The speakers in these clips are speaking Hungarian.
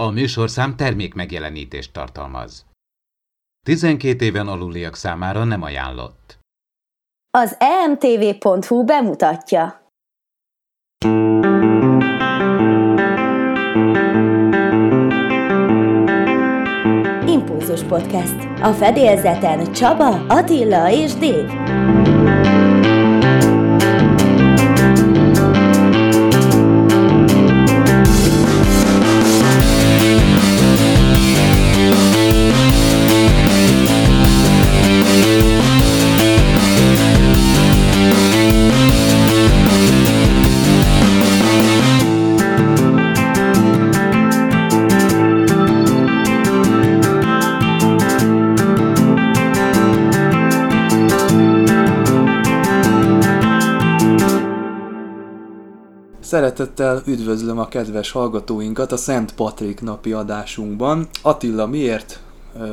A műsorszám termék megjelenítést tartalmaz. 12 éven aluliak számára nem ajánlott. Az emtv.hu bemutatja. Impulzus Podcast. A fedélzeten Csaba, Attila és Dév. Szeretettel üdvözlöm a kedves hallgatóinkat a Szent Patrik napi adásunkban. Attila, miért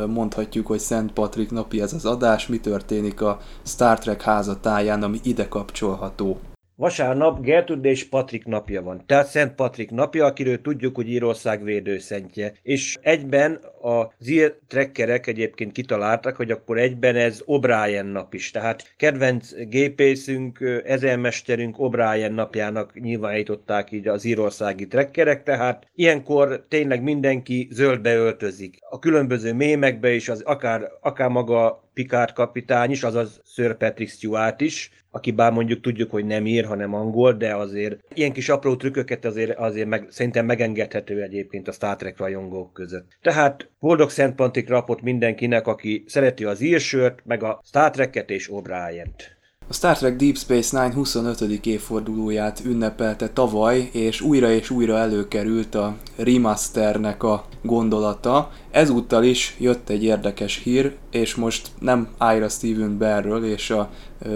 mondhatjuk, hogy Szent Patrik napi ez az adás? Mi történik a Star Trek házatáján, ami ide kapcsolható? Vasárnap Gertrud és Patrik napja van. Tehát Szent Patrik napja, akiről tudjuk, hogy Írország védőszentje. És egyben a Zir trekkerek egyébként kitaláltak, hogy akkor egyben ez O'Brien nap is. Tehát kedvenc gépészünk, ezermesterünk O'Brien napjának nyilvánították így az írországi trekkerek, tehát ilyenkor tényleg mindenki zöldbe öltözik. A különböző mémekbe is, az akár, akár maga Picard kapitány is, azaz Sir Patrick Stewart is, aki bár mondjuk tudjuk, hogy nem ír, hanem angol, de azért ilyen kis apró trükköket azért, azért meg, szerintem megengedhető egyébként a Star Trek rajongók között. Tehát boldog Szent Pantik rapot mindenkinek, aki szereti az írsört, meg a Star Trek-et és O'Brien-t. A Star Trek Deep Space Nine 25. évfordulóját ünnepelte tavaly, és újra és újra előkerült a remasternek a gondolata. Ezúttal is jött egy érdekes hír, és most nem Ira Steven Bearről és a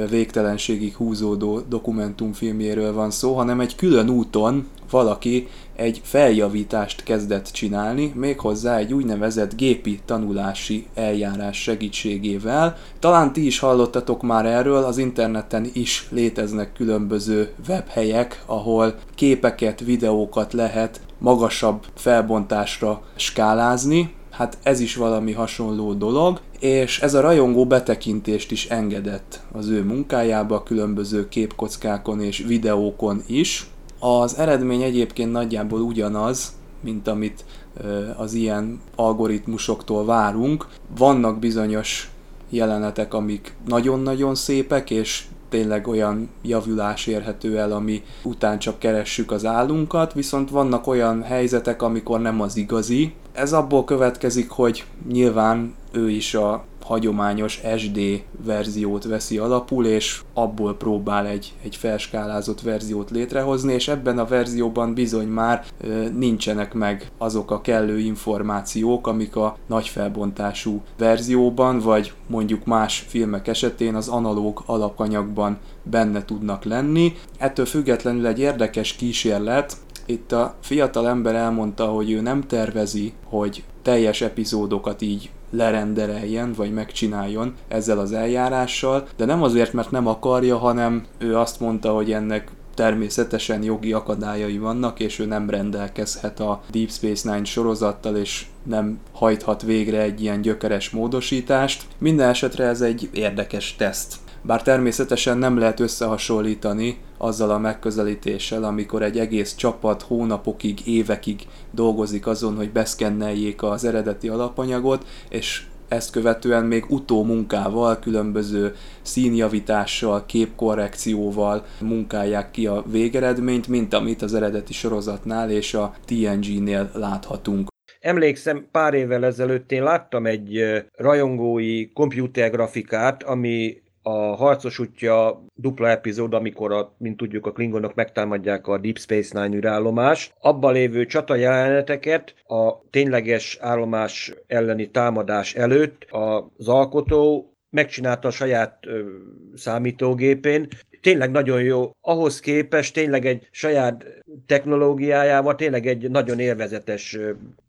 végtelenségig húzódó dokumentumfilmjéről van szó, hanem egy külön úton valaki egy feljavítást kezdett csinálni, méghozzá egy úgynevezett gépi tanulási eljárás segítségével. Talán ti is hallottatok már erről, az interneten is léteznek különböző webhelyek, ahol képeket, videókat lehet magasabb felbontásra skálázni, hát ez is valami hasonló dolog, és ez a rajongó betekintést is engedett az ő munkájába, különböző képkockákon és videókon is. Az eredmény egyébként nagyjából ugyanaz, mint amit az ilyen algoritmusoktól várunk. Vannak bizonyos jelenetek, amik nagyon-nagyon szépek, és tényleg olyan javulás érhető el, ami után csak keressük az állunkat, viszont vannak olyan helyzetek, amikor nem az igazi. Ez abból következik, hogy nyilván ő is a hagyományos SD verziót veszi alapul, és abból próbál egy, egy felskálázott verziót létrehozni, és ebben a verzióban bizony már e, nincsenek meg azok a kellő információk, amik a nagy felbontású verzióban, vagy mondjuk más filmek esetén az analóg alapanyagban benne tudnak lenni. Ettől függetlenül egy érdekes kísérlet, itt a fiatal ember elmondta, hogy ő nem tervezi, hogy teljes epizódokat így lerendereljen, vagy megcsináljon ezzel az eljárással, de nem azért, mert nem akarja, hanem ő azt mondta, hogy ennek természetesen jogi akadályai vannak, és ő nem rendelkezhet a Deep Space Nine sorozattal, és nem hajthat végre egy ilyen gyökeres módosítást. Minden esetre ez egy érdekes teszt. Bár természetesen nem lehet összehasonlítani azzal a megközelítéssel, amikor egy egész csapat hónapokig, évekig dolgozik azon, hogy beszkenneljék az eredeti alapanyagot, és ezt követően még utómunkával, különböző színjavítással, képkorrekcióval munkálják ki a végeredményt, mint amit az eredeti sorozatnál és a TNG-nél láthatunk. Emlékszem, pár évvel ezelőtt én láttam egy rajongói komputergrafikát, ami a harcos útja dupla epizód, amikor, a, mint tudjuk, a klingonok megtámadják a Deep Space Nine űrállomást. Abban lévő csata jeleneteket a tényleges állomás elleni támadás előtt az alkotó megcsinálta a saját ö, számítógépén, tényleg nagyon jó. Ahhoz képest tényleg egy saját technológiájával tényleg egy nagyon élvezetes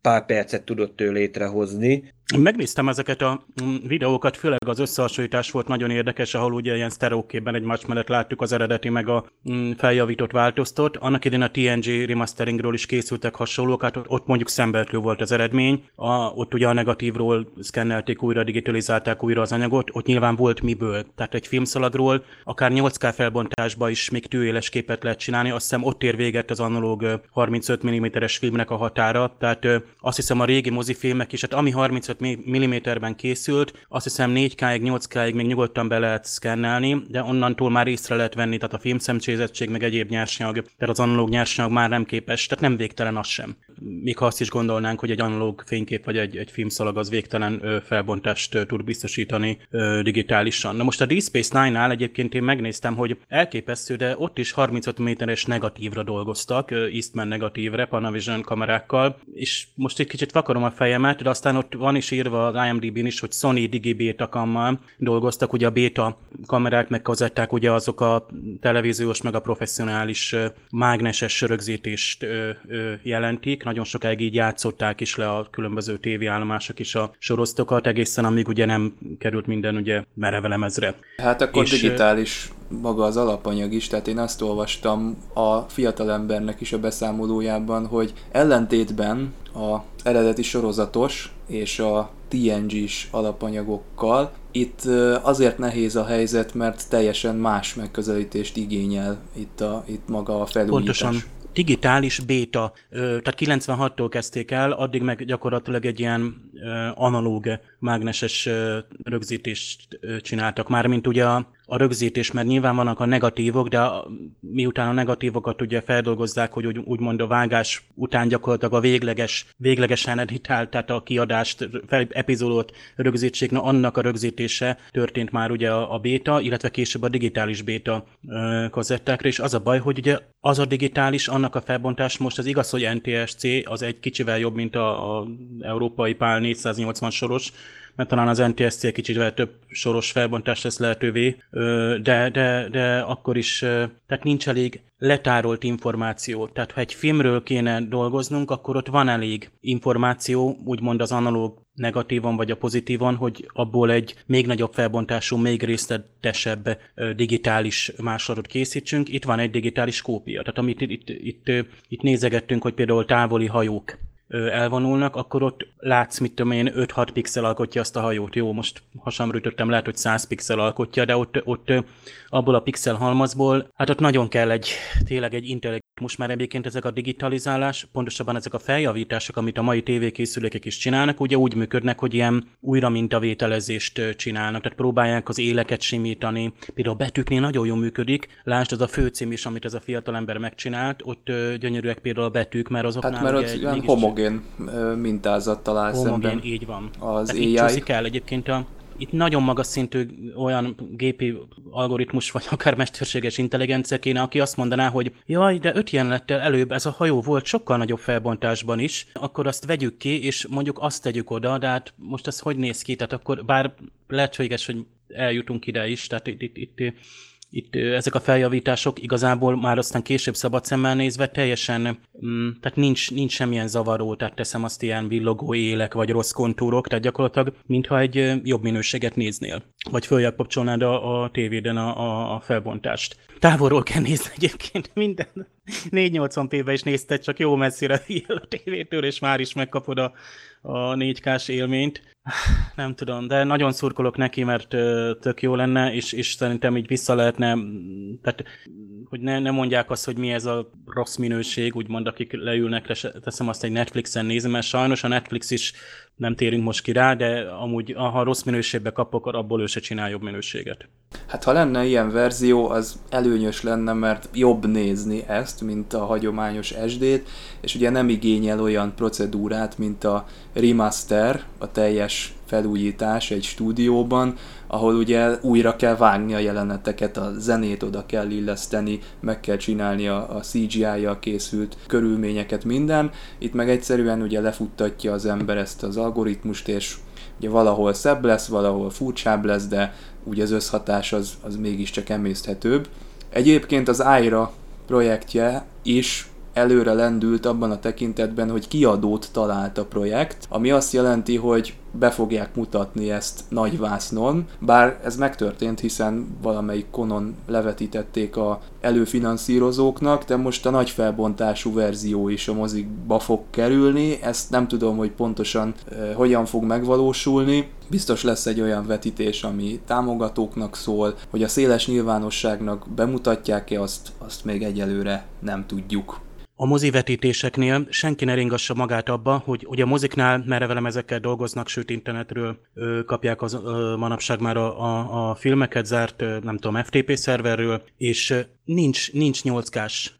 pár percet tudott ő létrehozni. Megnéztem ezeket a mm, videókat, főleg az összehasonlítás volt nagyon érdekes, ahol ugye ilyen sztereóképben egymás mellett láttuk az eredeti meg a mm, feljavított változtot. Annak idén a TNG remasteringről is készültek hasonlók, hát ott mondjuk szembetlő volt az eredmény. A, ott ugye a negatívról szkennelték újra, digitalizálták újra az anyagot, ott nyilván volt miből. Tehát egy filmszalagról akár 8K felbontásba is még tűéles képet lehet csinálni. Azt hiszem ott ér véget az analóg 35 mm-es filmnek a határa. Tehát azt hiszem a régi mozifilmek is, hát ami 35 mm-ben készült, azt hiszem 4K-ig, 8K-ig még nyugodtan be lehet szkennelni, de onnantól már észre lehet venni, tehát a filmszemcsézettség, meg egyéb nyersanyag, tehát az analóg nyersanyag már nem képes, tehát nem végtelen az sem. Még ha azt is gondolnánk, hogy egy analóg fénykép vagy egy, egy filmszalag az végtelen felbontást tud biztosítani digitálisan. Na most a Deep Space Nine-nál egyébként én megnéztem, hogy elképesztő, de ott is 35 méteres negatívra dolgoztak, Eastman negatívre, Panavision kamerákkal, és most egy kicsit vakarom a fejemet, de aztán ott van is írva az IMDb-n is, hogy Sony Digi Beta kammal dolgoztak, ugye a beta kamerák meg kazetták ugye azok a televíziós meg a professzionális mágneses rögzítést jelentik. Nagyon sokáig így játszották is le a különböző tévéállomások is a sorosztokat, egészen amíg ugye nem került minden ugye merevelemezre. Hát akkor és, digitális maga az alapanyag is, tehát én azt olvastam a fiatalembernek is a beszámolójában, hogy ellentétben a eredeti sorozatos és a TNG-s alapanyagokkal. Itt azért nehéz a helyzet, mert teljesen más megközelítést igényel itt, a, itt maga a felújítás. Pontosan digitális béta, tehát 96-tól kezdték el, addig meg gyakorlatilag egy ilyen analóg mágneses rögzítést csináltak. Mármint ugye a, a rögzítés, mert nyilván vannak a negatívok, de a, miután a negatívokat ugye feldolgozzák, hogy úgy, úgymond a vágás után gyakorlatilag a végleges, véglegesen editált, tehát a kiadást, fel, epizódot rögzítsék, na annak a rögzítése történt már ugye a, a béta, illetve később a digitális béta ö, kazettákra, és az a baj, hogy ugye az a digitális, annak a felbontás most az igaz, hogy NTSC az egy kicsivel jobb, mint a, a európai PAL 480 soros, mert talán az NTSC kicsit több soros felbontás lesz lehetővé, de, de, de akkor is, tehát nincs elég letárolt információ. Tehát ha egy filmről kéne dolgoznunk, akkor ott van elég információ, úgymond az analóg negatívan vagy a pozitívan, hogy abból egy még nagyobb felbontású, még részletesebb digitális másolatot készítsünk. Itt van egy digitális kópia. Tehát amit itt, itt, itt, itt nézegettünk, hogy például távoli hajók elvonulnak, akkor ott látsz, mit tudom én, 5-6 pixel alkotja azt a hajót. Jó, most hasamra ütöttem, lehet, hogy 100 pixel alkotja, de ott, ott abból a pixel halmazból, hát ott nagyon kell egy, tényleg egy intelligens most már egyébként ezek a digitalizálás, pontosabban ezek a feljavítások, amit a mai tévékészülékek is csinálnak, ugye úgy működnek, hogy ilyen újra mintavételezést csinálnak, tehát próbálják az éleket simítani. Például a betűknél nagyon jól működik, lásd az a főcím is, amit ez a fiatalember megcsinált, ott gyönyörűek például a betűk, mert azok Hát mert ott ilyen homogén mintázat talál homogén, szemben. így van. Az Tehát AI. el egyébként a itt nagyon magas szintű olyan gépi algoritmus, vagy akár mesterséges intelligencia kéne, aki azt mondaná, hogy jaj, de öt jelenettel előbb ez a hajó volt sokkal nagyobb felbontásban is, akkor azt vegyük ki, és mondjuk azt tegyük oda, de hát most ez hogy néz ki? Tehát akkor bár lehetséges, hogy eljutunk ide is, tehát itt, itt, itt itt ezek a feljavítások igazából már aztán később szabad szemmel nézve teljesen, mm, tehát nincs, nincs semmilyen zavaró, tehát teszem azt ilyen villogó élek, vagy rossz kontúrok, tehát gyakorlatilag mintha egy jobb minőséget néznél. Vagy följebb kapcsolnád a, a tévéden a, a, a felbontást. Távolról kell nézni egyébként minden. 480p-be is nézted, csak jó messzire a tévétől, és már is megkapod a, a 4K-s élményt. Nem tudom, de nagyon szurkolok neki, mert tök jó lenne, és, és szerintem így vissza lehetne, tehát hogy ne, ne mondják azt, hogy mi ez a rossz minőség, úgymond akik leülnek, teszem azt egy Netflixen nézem, mert sajnos a Netflix is nem térünk most ki rá, de amúgy ha rossz minőségbe kap, akkor abból ő se csinál jobb minőséget. Hát ha lenne ilyen verzió, az előnyös lenne, mert jobb nézni ezt, mint a hagyományos SD-t, és ugye nem igényel olyan procedúrát, mint a remaster, a teljes felújítás egy stúdióban, ahol ugye újra kell vágni a jeleneteket, a zenét oda kell illeszteni, meg kell csinálni a, a CGI-jal készült körülményeket, minden. Itt meg egyszerűen ugye lefuttatja az ember ezt az algoritmust, és ugye valahol szebb lesz, valahol furcsább lesz, de ugye az összhatás az, az mégiscsak emészthetőbb. Egyébként az Aira projektje is előre lendült abban a tekintetben, hogy kiadót talált a projekt, ami azt jelenti, hogy be fogják mutatni ezt nagyvásznon, bár ez megtörtént, hiszen valamelyik konon levetítették a előfinanszírozóknak, de most a nagy felbontású verzió is a mozikba fog kerülni, ezt nem tudom, hogy pontosan e, hogyan fog megvalósulni, biztos lesz egy olyan vetítés, ami támogatóknak szól, hogy a széles nyilvánosságnak bemutatják-e, azt, azt még egyelőre nem tudjuk. A mozivetítéseknél senki ne ringassa magát abba, hogy ugye a moziknál merevelem ezekkel dolgoznak, sőt internetről ö, kapják az, ö, manapság már a, a, a filmeket zárt, ö, nem tudom, FTP szerverről, és ö, nincs, nincs 8K-s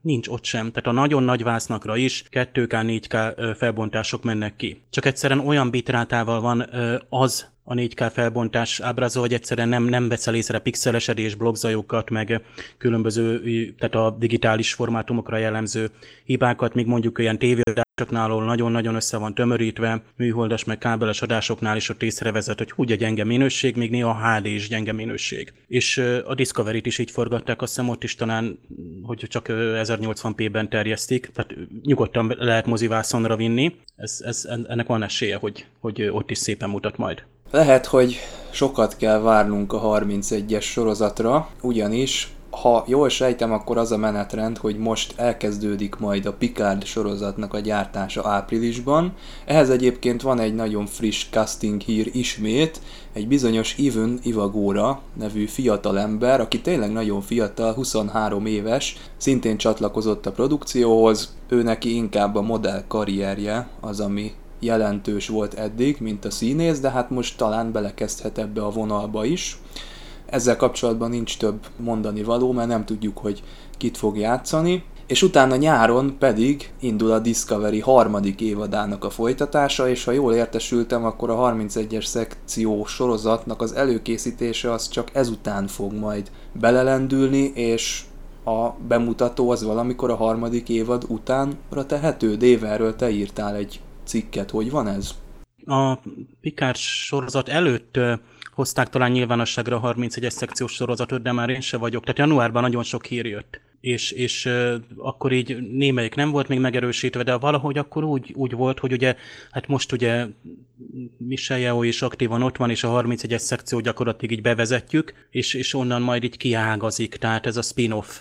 nincs ott sem. Tehát a nagyon nagy vásznakra is 2K, 4K felbontások mennek ki. Csak egyszerűen olyan bitrátával van az a 4K felbontás ábrázol, hogy egyszerűen nem, nem veszel észre pixelesedés, blogzajokat, meg különböző, tehát a digitális formátumokra jellemző hibákat, míg mondjuk olyan tévéadásoknál, ahol nagyon-nagyon össze van tömörítve, műholdas meg kábeles adásoknál is ott észrevezet, hogy úgy a gyenge minőség, még néha HD is gyenge minőség. És a Discovery-t is így forgatták, azt hiszem ott is talán, hogy csak 1080p-ben terjesztik, tehát nyugodtan lehet mozivászonra vinni, ez, ez, ennek van esélye, hogy, hogy ott is szépen mutat majd. Lehet, hogy sokat kell várnunk a 31-es sorozatra, ugyanis ha jól sejtem, akkor az a menetrend, hogy most elkezdődik majd a Picard sorozatnak a gyártása áprilisban. Ehhez egyébként van egy nagyon friss casting hír ismét, egy bizonyos Ivan Ivagóra nevű fiatalember, aki tényleg nagyon fiatal, 23 éves, szintén csatlakozott a produkcióhoz, ő neki inkább a modell karrierje az, ami jelentős volt eddig, mint a színész, de hát most talán belekezdhet ebbe a vonalba is. Ezzel kapcsolatban nincs több mondani való, mert nem tudjuk, hogy kit fog játszani. És utána nyáron pedig indul a Discovery harmadik évadának a folytatása, és ha jól értesültem, akkor a 31-es szekció sorozatnak az előkészítése az csak ezután fog majd belelendülni, és a bemutató az valamikor a harmadik évad utánra tehető. Déve, erről te írtál egy cikket. Hogy van ez? A Picard sorozat előtt hozták talán nyilvánosságra a 31-es szekciós sorozatot, de már én se vagyok. Tehát januárban nagyon sok hír jött és, és akkor így némelyik nem volt még megerősítve, de valahogy akkor úgy, úgy volt, hogy ugye, hát most ugye Michel Yeo is aktívan ott van, és a 31-es szekció gyakorlatilag így bevezetjük, és, és onnan majd így kiágazik, tehát ez a spin-off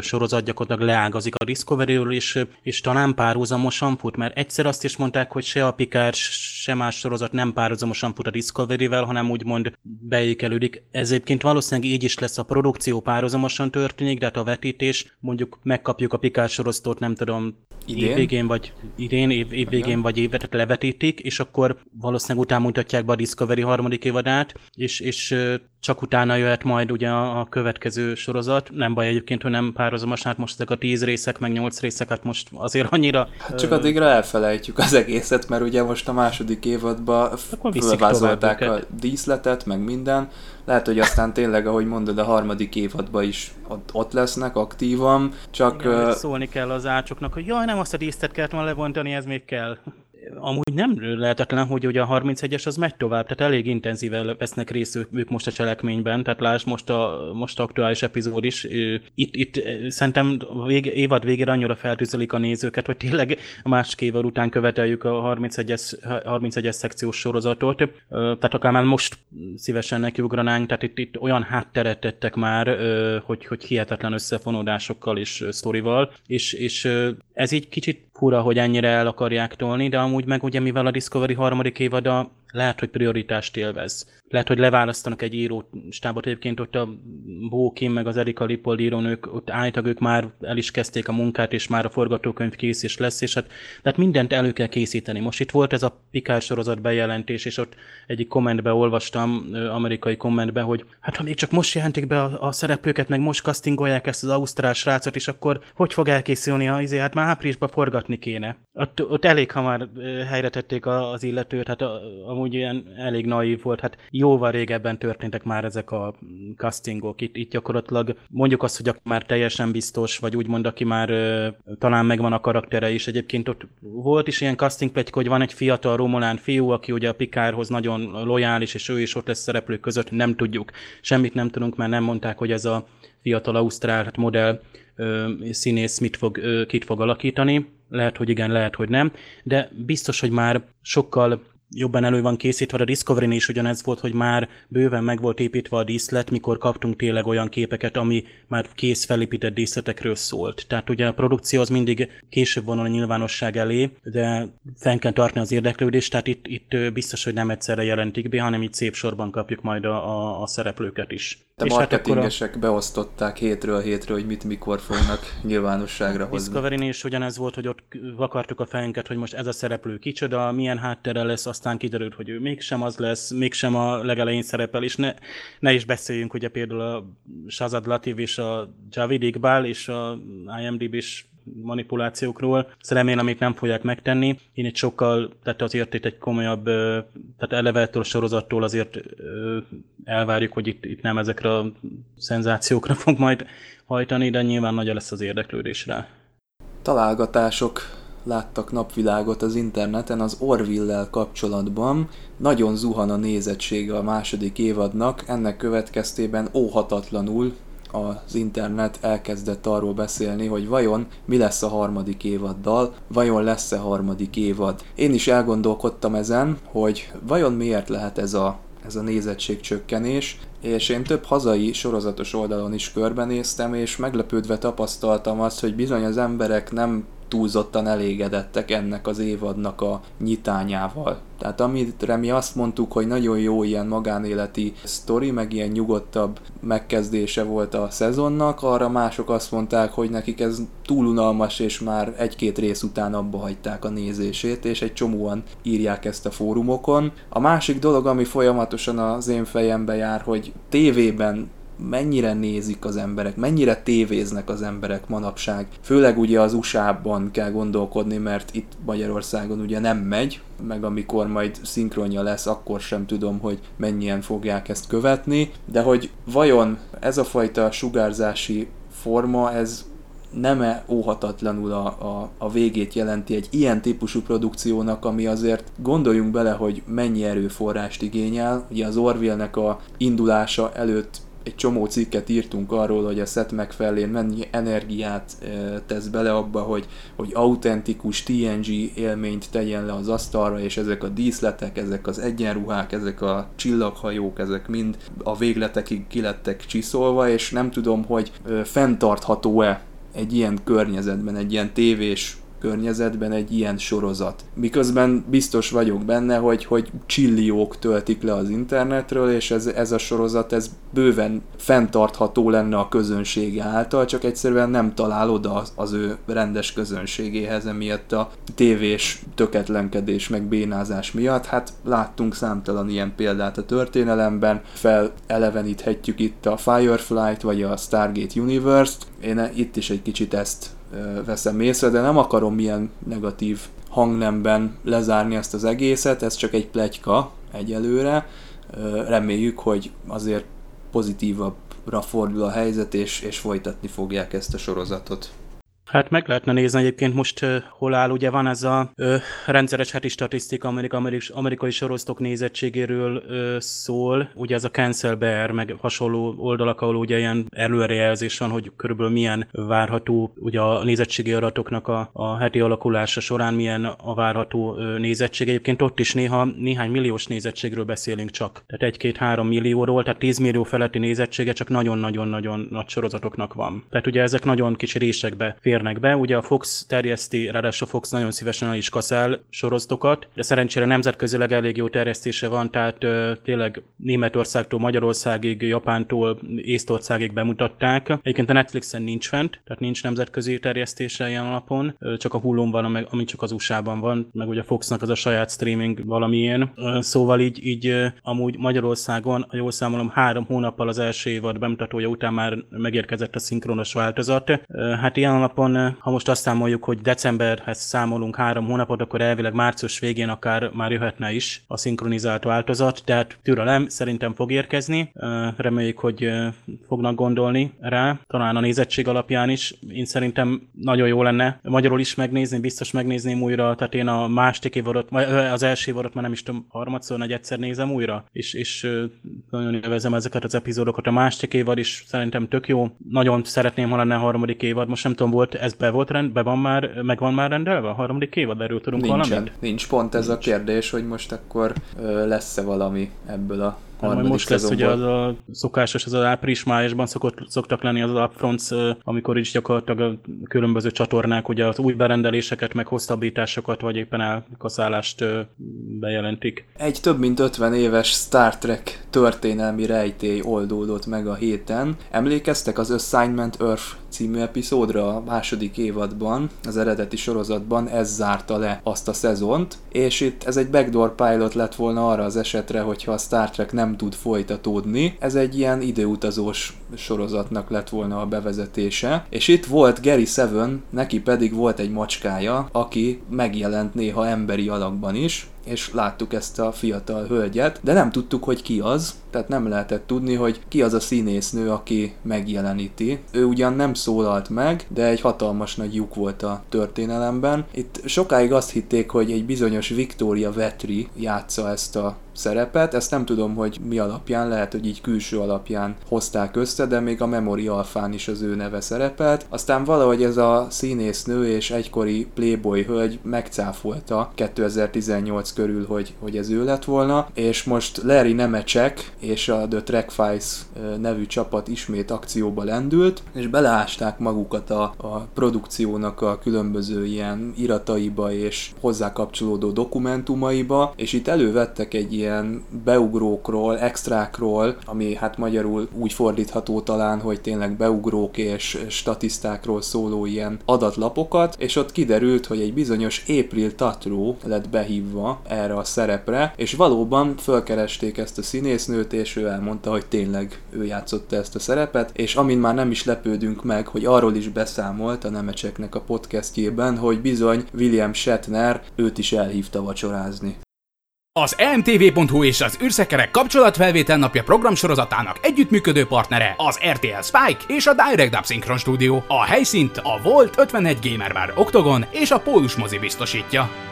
sorozat gyakorlatilag leágazik a Discovery-ről, és, és talán párhuzamosan fut, mert egyszer azt is mondták, hogy se a Picard, se más sorozat nem párhuzamosan fut a Discovery-vel, hanem úgymond beékelődik. Ez egyébként valószínűleg így is lesz a produkció párhuzamosan történik, de hát a vetítés mondjuk megkapjuk a Picard sorozatot, nem tudom, idén? évvégén vagy idén, év, évvégén vagy évet, levetítik, és akkor valószínűleg után mutatják be a Discovery harmadik évadát, és, és csak utána jöhet majd ugye a, a következő sorozat. Nem baj egyébként, hogy nem párhuzamos, hát most ezek a tíz részek, meg nyolc részek, hát most azért annyira... Hát csak addigra elfelejtjük az egészet, mert ugye most a második évadban felvázolták a díszletet, meg minden. Lehet, hogy aztán tényleg, ahogy mondod, a harmadik évadban is ott, lesznek aktívan, csak... Igen, uh... Szólni kell az ácsoknak, hogy jaj, nem azt a díszlet kellett volna levontani, ez még kell amúgy nem lehetetlen, hogy ugye a 31-es az megy tovább, tehát elég intenzíven vesznek részt ők most a cselekményben, tehát lásd most a most aktuális epizód is. Itt, itt szerintem vég, évad végére annyira feltűzelik a nézőket, hogy tényleg másik évad után követeljük a 31-es, 31-es szekciós sorozatot, tehát akár már most szívesen nekiugranánk, tehát itt, itt olyan hátteret tettek már, hogy, hogy hihetetlen összefonódásokkal és sztorival, és, és ez így kicsit fura, hogy ennyire el akarják tolni, de amúgy meg ugye mivel a Discovery harmadik évada lehet, hogy prioritást élvez. Lehet, hogy leválasztanak egy író stábot. Egyébként ott a Bókin meg az Erika Lipold írónők, ott állítak, ők már el is kezdték a munkát, és már a forgatókönyv kész is lesz, és hát tehát mindent elő kell készíteni. Most itt volt ez a Picard sorozat bejelentés, és ott egyik kommentbe olvastam, amerikai kommentbe, hogy hát ha még csak most jelentik be a, a szereplőket, meg most castingolják ezt az ausztrál srácot, és akkor hogy fog elkészülni a izé, hát már áprilisban forgatni kéne. Ott, ott elég hamar helyre tették az illetőt, hát a, a amúgy ilyen elég naív volt. Hát jóval régebben történtek már ezek a castingok. Itt, itt gyakorlatilag mondjuk azt, hogy már teljesen biztos, vagy úgymond, aki már ö, talán megvan a karaktere is. Egyébként ott volt is ilyen casting pletyk, hogy van egy fiatal romolán fiú, aki ugye a Pikárhoz nagyon lojális, és ő is ott lesz szereplők között, nem tudjuk. Semmit nem tudunk, mert nem mondták, hogy ez a fiatal ausztrál hát modell ö, színész mit fog, ö, kit fog alakítani. Lehet, hogy igen, lehet, hogy nem. De biztos, hogy már sokkal jobban elő van készítve. A discovery is ugyanez volt, hogy már bőven meg volt építve a díszlet, mikor kaptunk tényleg olyan képeket, ami már kész felépített díszletekről szólt. Tehát ugye a produkció az mindig később vonul a nyilvánosság elé, de fenn kell tartani az érdeklődést, tehát itt, itt biztos, hogy nem egyszerre jelentik be, hanem itt szép sorban kapjuk majd a, a, a szereplőket is. De és marketingesek hát a... beosztották hétről hétre, hogy mit mikor fognak nyilvánosságra hozni. discovery is ugyanez volt, hogy ott vakartuk a fejünket, hogy most ez a szereplő kicsoda, milyen háttere lesz, aztán kiderült, hogy ő mégsem az lesz, mégsem a legelején szerepel, és ne, ne is beszéljünk ugye például a Shazad Latif és a Javid Iqbal és a IMDb is manipulációkról. Ezt remélem, amit nem fogják megtenni. Én egy sokkal, tehát azért itt egy komolyabb, tehát elevettől a sorozattól azért elvárjuk, hogy itt, itt nem ezekre a szenzációkra fog majd hajtani, de nyilván nagy lesz az érdeklődés. Találgatások láttak napvilágot az interneten az Orville-lel kapcsolatban. Nagyon zuhan a nézettsége a második évadnak, ennek következtében óhatatlanul az internet elkezdett arról beszélni, hogy vajon mi lesz a harmadik évaddal, vajon lesz-e harmadik évad. Én is elgondolkodtam ezen, hogy vajon miért lehet ez a ez a nézettségcsökkenés, és én több hazai sorozatos oldalon is körbenéztem, és meglepődve tapasztaltam azt, hogy bizony az emberek nem túlzottan elégedettek ennek az évadnak a nyitányával. Tehát amitre mi azt mondtuk, hogy nagyon jó ilyen magánéleti sztori, meg ilyen nyugodtabb megkezdése volt a szezonnak, arra mások azt mondták, hogy nekik ez túl unalmas, és már egy-két rész után abba hagyták a nézését, és egy csomóan írják ezt a fórumokon. A másik dolog, ami folyamatosan az én fejembe jár, hogy tévében mennyire nézik az emberek, mennyire tévéznek az emberek manapság. Főleg ugye az USA-ban kell gondolkodni, mert itt Magyarországon ugye nem megy, meg amikor majd szinkronja lesz, akkor sem tudom, hogy mennyien fogják ezt követni, de hogy vajon ez a fajta sugárzási forma, ez nem-e óhatatlanul a, a, a végét jelenti egy ilyen típusú produkciónak, ami azért gondoljunk bele, hogy mennyi erőforrást igényel. Ugye az Orville-nek a indulása előtt egy csomó cikket írtunk arról, hogy a Seth MacFarlane mennyi energiát tesz bele abba, hogy, hogy autentikus TNG élményt tegyen le az asztalra, és ezek a díszletek, ezek az egyenruhák, ezek a csillaghajók, ezek mind a végletekig kilettek csiszolva, és nem tudom, hogy fenntartható-e egy ilyen környezetben, egy ilyen tévés környezetben egy ilyen sorozat. Miközben biztos vagyok benne, hogy, hogy csilliók töltik le az internetről, és ez, ez a sorozat ez bőven fenntartható lenne a közönsége által, csak egyszerűen nem talál oda az, ő rendes közönségéhez, emiatt a tévés töketlenkedés meg bénázás miatt. Hát láttunk számtalan ilyen példát a történelemben, feleleveníthetjük itt a Firefly-t vagy a Stargate Universe-t. Én itt is egy kicsit ezt veszem észre, de nem akarom milyen negatív hangnemben lezárni ezt az egészet, ez csak egy plegyka egyelőre. Reméljük, hogy azért pozitívabbra fordul a helyzet, és, és folytatni fogják ezt a sorozatot. Hát meg lehetne nézni egyébként most hol áll, ugye van ez a uh, rendszeres heti statisztika Amerika, amerikai, amerikai sorosztok nézettségéről uh, szól, ugye ez a Cancel Bear, meg hasonló oldalak, ahol ugye ilyen előrejelzés van, hogy körülbelül milyen várható ugye a nézettségi adatoknak a, a heti alakulása során milyen a várható uh, nézettség. Egyébként ott is néha néhány milliós nézettségről beszélünk csak. Tehát egy-két-három millióról, tehát 10 millió feletti nézettsége csak nagyon-nagyon-nagyon nagy sorozatoknak van. Tehát ugye ezek nagyon kicsi résekbe fér férnek be. Ugye a Fox terjeszti, ráadásul a Fox nagyon szívesen is kaszál sorozatokat, de szerencsére nemzetközileg elég jó terjesztése van, tehát ö, tényleg Németországtól Magyarországig, Japántól Észtországig bemutatták. Egyébként a Netflixen nincs fent, tehát nincs nemzetközi terjesztése ilyen alapon, ö, csak a hullón van, ami csak az USA-ban van, meg ugye a Foxnak az a saját streaming valamilyen. Ö, szóval így, így amúgy Magyarországon, ha jól számolom, három hónappal az első évad bemutatója után már megérkezett a szinkronos változat. Hát ilyen alapon Nagyjából, ha most azt számoljuk, hogy decemberhez számolunk három hónapot, akkor elvileg március végén akár már jöhetne is a szinkronizált változat, tehát türelem szerintem fog érkezni. Reméljük, hogy fognak gondolni rá, talán a nézettség alapján is. Én szerintem nagyon jó lenne magyarul is megnézni, biztos megnézném újra, tehát én a másik évadot, az első évadot már nem is tudom, harmadszor, egy egyszer nézem újra, és, és nagyon élvezem ezeket az epizódokat. A másik évad is szerintem tök jó. Nagyon szeretném, ha lenne a harmadik évad. Most nem tudom, volt, ez be volt rend, be van már, meg van már rendelve a harmadik évad? Erről tudunk Nincsen. valamit? Nincs pont ez Nincs. a kérdés, hogy most akkor lesz-e valami ebből a harmadik most lesz ugye az a szokásos, az az április-májusban szokott, szoktak lenni az upfronts, amikor is gyakorlatilag a különböző csatornák ugye az új berendeléseket, meg hosszabbításokat, vagy éppen elkaszálást bejelentik. Egy több mint 50 éves Star Trek történelmi rejtély oldódott meg a héten. Emlékeztek az Assignment Earth című epizódra a második évadban, az eredeti sorozatban ez zárta le azt a szezont, és itt ez egy backdoor pilot lett volna arra az esetre, hogyha a Star Trek nem tud folytatódni. Ez egy ilyen időutazós sorozatnak lett volna a bevezetése, és itt volt Gary Seven, neki pedig volt egy macskája, aki megjelent néha emberi alakban is, és láttuk ezt a fiatal hölgyet, de nem tudtuk, hogy ki az, tehát nem lehetett tudni, hogy ki az a színésznő, aki megjeleníti. Ő ugyan nem szólalt meg, de egy hatalmas nagy lyuk volt a történelemben. Itt sokáig azt hitték, hogy egy bizonyos Victoria Vetri játsza ezt a szerepet. Ezt nem tudom, hogy mi alapján, lehet, hogy így külső alapján hozták össze, de még a Memory Alfán is az ő neve szerepelt. Aztán valahogy ez a színésznő és egykori Playboy hölgy megcáfolta 2018 körül, hogy, hogy ez ő lett volna, és most Larry Nemecek és a The Track Files nevű csapat ismét akcióba lendült, és beleásták magukat a, a produkciónak a különböző ilyen irataiba és hozzá kapcsolódó dokumentumaiba, és itt elővettek egy ilyen ilyen beugrókról, extrákról, ami hát magyarul úgy fordítható talán, hogy tényleg beugrók és statisztákról szóló ilyen adatlapokat, és ott kiderült, hogy egy bizonyos April Tatró lett behívva erre a szerepre, és valóban fölkeresték ezt a színésznőt, és ő elmondta, hogy tényleg ő játszotta ezt a szerepet, és amin már nem is lepődünk meg, hogy arról is beszámolt a Nemecseknek a podcastjében, hogy bizony William Shatner őt is elhívta vacsorázni. Az emtv.hu és az űrszekerek kapcsolatfelvétel napja programsorozatának együttműködő partnere az RTL Spike és a Direct Dub Synchron Studio. A helyszínt a Volt 51 Gamer Bar Octogon és a Pólus mozi biztosítja.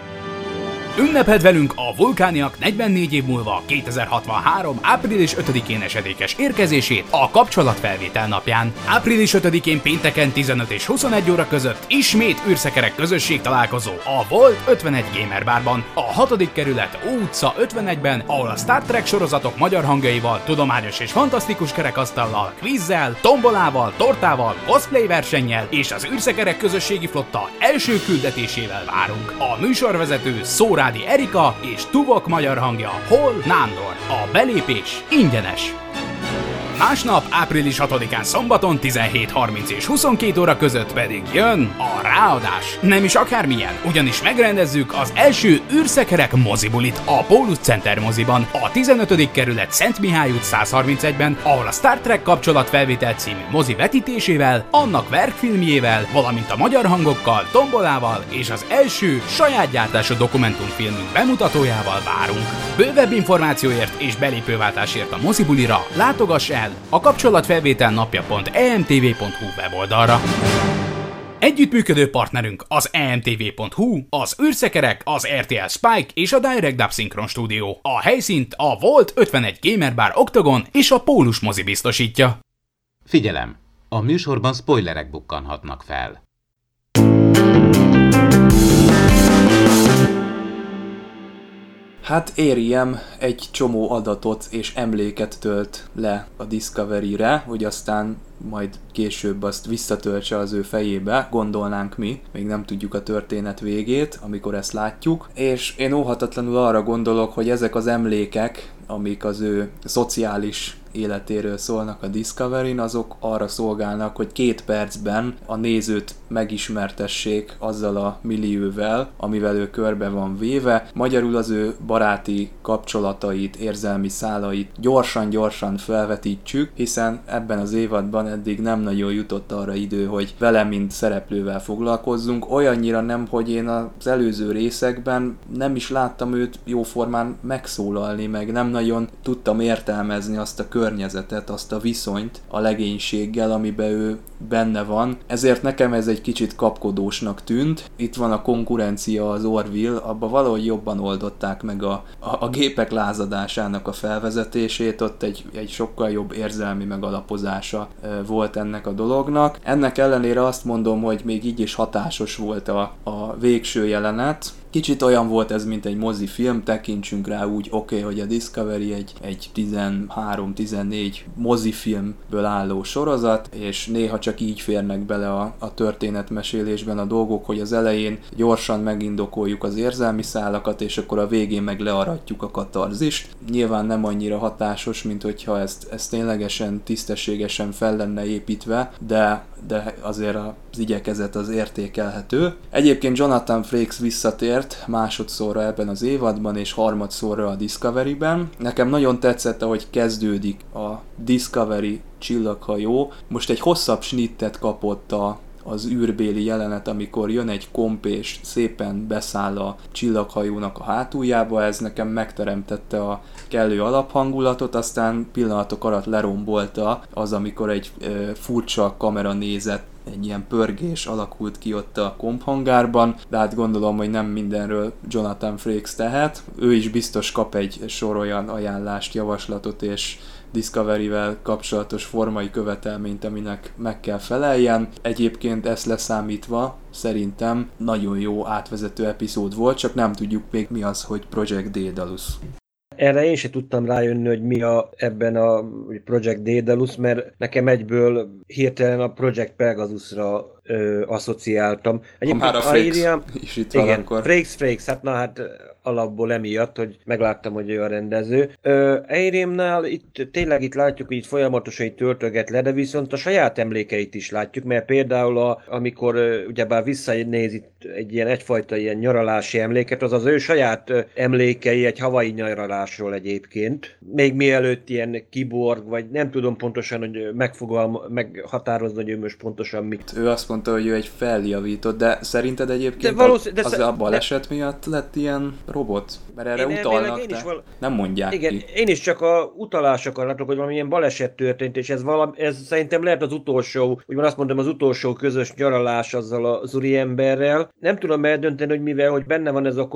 Ünneped velünk a vulkániak 44 év múlva 2063. április 5-én esedékes érkezését a kapcsolatfelvétel napján. Április 5-én pénteken 15 és 21 óra között ismét űrszekerek közösség találkozó a Volt 51 Gamer Barban, a 6. kerület Ó utca 51-ben, ahol a Star Trek sorozatok magyar hangjaival, tudományos és fantasztikus kerekasztallal, kvízzel, tombolával, tortával, cosplay versennyel és az űrszekerek közösségi flotta első küldetésével várunk. A műsorvezető Szóra Családi Erika és Tuvok magyar hangja Hol Nándor. A belépés ingyenes. Másnap, április 6-án szombaton 17.30 és 22 óra között pedig jön a ráadás. Nem is akármilyen, ugyanis megrendezzük az első űrszekerek mozibulit a Pólus Center moziban, a 15. kerület Szent Mihály út 131-ben, ahol a Star Trek kapcsolatfelvétel című mozi vetítésével, annak verkfilmjével, valamint a magyar hangokkal, tombolával és az első saját gyártású dokumentumfilmünk bemutatójával várunk. Bővebb információért és belépőváltásért a mozibulira látogass el el a kapcsolatfelvétel napja.emtv.hu weboldalra. Együttműködő partnerünk az emtv.hu, az űrszekerek, az RTL Spike és a Direct Dub Synchron Studio. A helyszínt a Volt 51 Gamer Bar Octagon és a Pólus mozi biztosítja. Figyelem! A műsorban spoilerek bukkanhatnak fel. Hát érjem egy csomó adatot és emléket tölt le a Discovery-re, hogy aztán majd később azt visszatöltse az ő fejébe, gondolnánk mi, még nem tudjuk a történet végét, amikor ezt látjuk, és én óhatatlanul arra gondolok, hogy ezek az emlékek, amik az ő szociális életéről szólnak a Discovery-n, azok arra szolgálnak, hogy két percben a nézőt megismertessék azzal a millióvel, amivel ő körbe van véve. Magyarul az ő baráti kapcsolatait, érzelmi szálait gyorsan-gyorsan felvetítsük, hiszen ebben az évadban eddig nem nagyon jutott arra idő, hogy vele, mint szereplővel foglalkozzunk. Olyannyira nem, hogy én az előző részekben nem is láttam őt jóformán megszólalni, meg nem nagyon tudtam értelmezni azt a környezetet, azt a viszonyt a legénységgel, amiben ő benne van. Ezért nekem ez egy kicsit kapkodósnak tűnt. Itt van a konkurencia az Orville, abba valahogy jobban oldották meg a, a, a gépek lázadásának a felvezetését, ott egy, egy sokkal jobb érzelmi megalapozása volt ennek a dolognak. Ennek ellenére azt mondom, hogy még így is hatásos volt a, a végső jelenet, Kicsit olyan volt ez, mint egy mozifilm, tekintsünk rá úgy, oké, okay, hogy a Discovery egy, egy 13-14 mozifilmből álló sorozat, és néha csak így férnek bele a, a történetmesélésben a dolgok, hogy az elején gyorsan megindokoljuk az érzelmi szálakat, és akkor a végén meg learatjuk a katarzist. Nyilván nem annyira hatásos, mint hogyha ezt, ezt ténylegesen, tisztességesen fel lenne építve, de, de azért az igyekezet az értékelhető. Egyébként Jonathan Frakes visszatért, szerepelt másodszorra ebben az évadban, és harmadszorra a Discovery-ben. Nekem nagyon tetszett, ahogy kezdődik a Discovery csillaghajó. Most egy hosszabb snittet kapott a az űrbéli jelenet, amikor jön egy komp és szépen beszáll a csillaghajónak a hátuljába, ez nekem megteremtette a kellő alaphangulatot, aztán pillanatok alatt lerombolta az, amikor egy e, furcsa kamera nézett egy ilyen pörgés alakult ki ott a komphangárban, de hát gondolom, hogy nem mindenről Jonathan Frakes tehet. Ő is biztos kap egy sor olyan ajánlást, javaslatot és Discovery-vel kapcsolatos formai követelményt, aminek meg kell feleljen. Egyébként ezt leszámítva szerintem nagyon jó átvezető epizód volt, csak nem tudjuk még mi az, hogy Project Daedalus. Erre én sem tudtam rájönni, hogy mi a, ebben a Project Daedalus, mert nekem egyből hirtelen a Project Pegasusra ö, asszociáltam. Egyébként a Frakes is itt igen, van akkor. Frakes, Frakes, hát na hát alapból emiatt, hogy megláttam, hogy ő a rendező. Eirémnál itt tényleg itt látjuk, hogy itt folyamatosan itt töltöget le, de viszont a saját emlékeit is látjuk, mert például a, amikor ugyebár visszanéz itt egy ilyen egyfajta ilyen nyaralási emléket, az az ő saját emlékei egy havai nyaralásról egyébként. Még mielőtt ilyen kiborg, vagy nem tudom pontosan, hogy megfogalma, meghatározni, hogy ő most pontosan mit. Ő azt mondta, hogy ő egy feljavított, de szerinted egyébként de de az a baleset de... miatt lett ilyen robot? Mert erre én utalnak, én is val... nem mondják Igen, ki. én is csak a utalások látok, hogy valamilyen baleset történt, és ez, valami, ez szerintem lehet az utolsó, úgy van azt mondom, az utolsó közös nyaralás azzal az úri emberrel. Nem tudom eldönteni, hogy mivel, hogy benne van ez a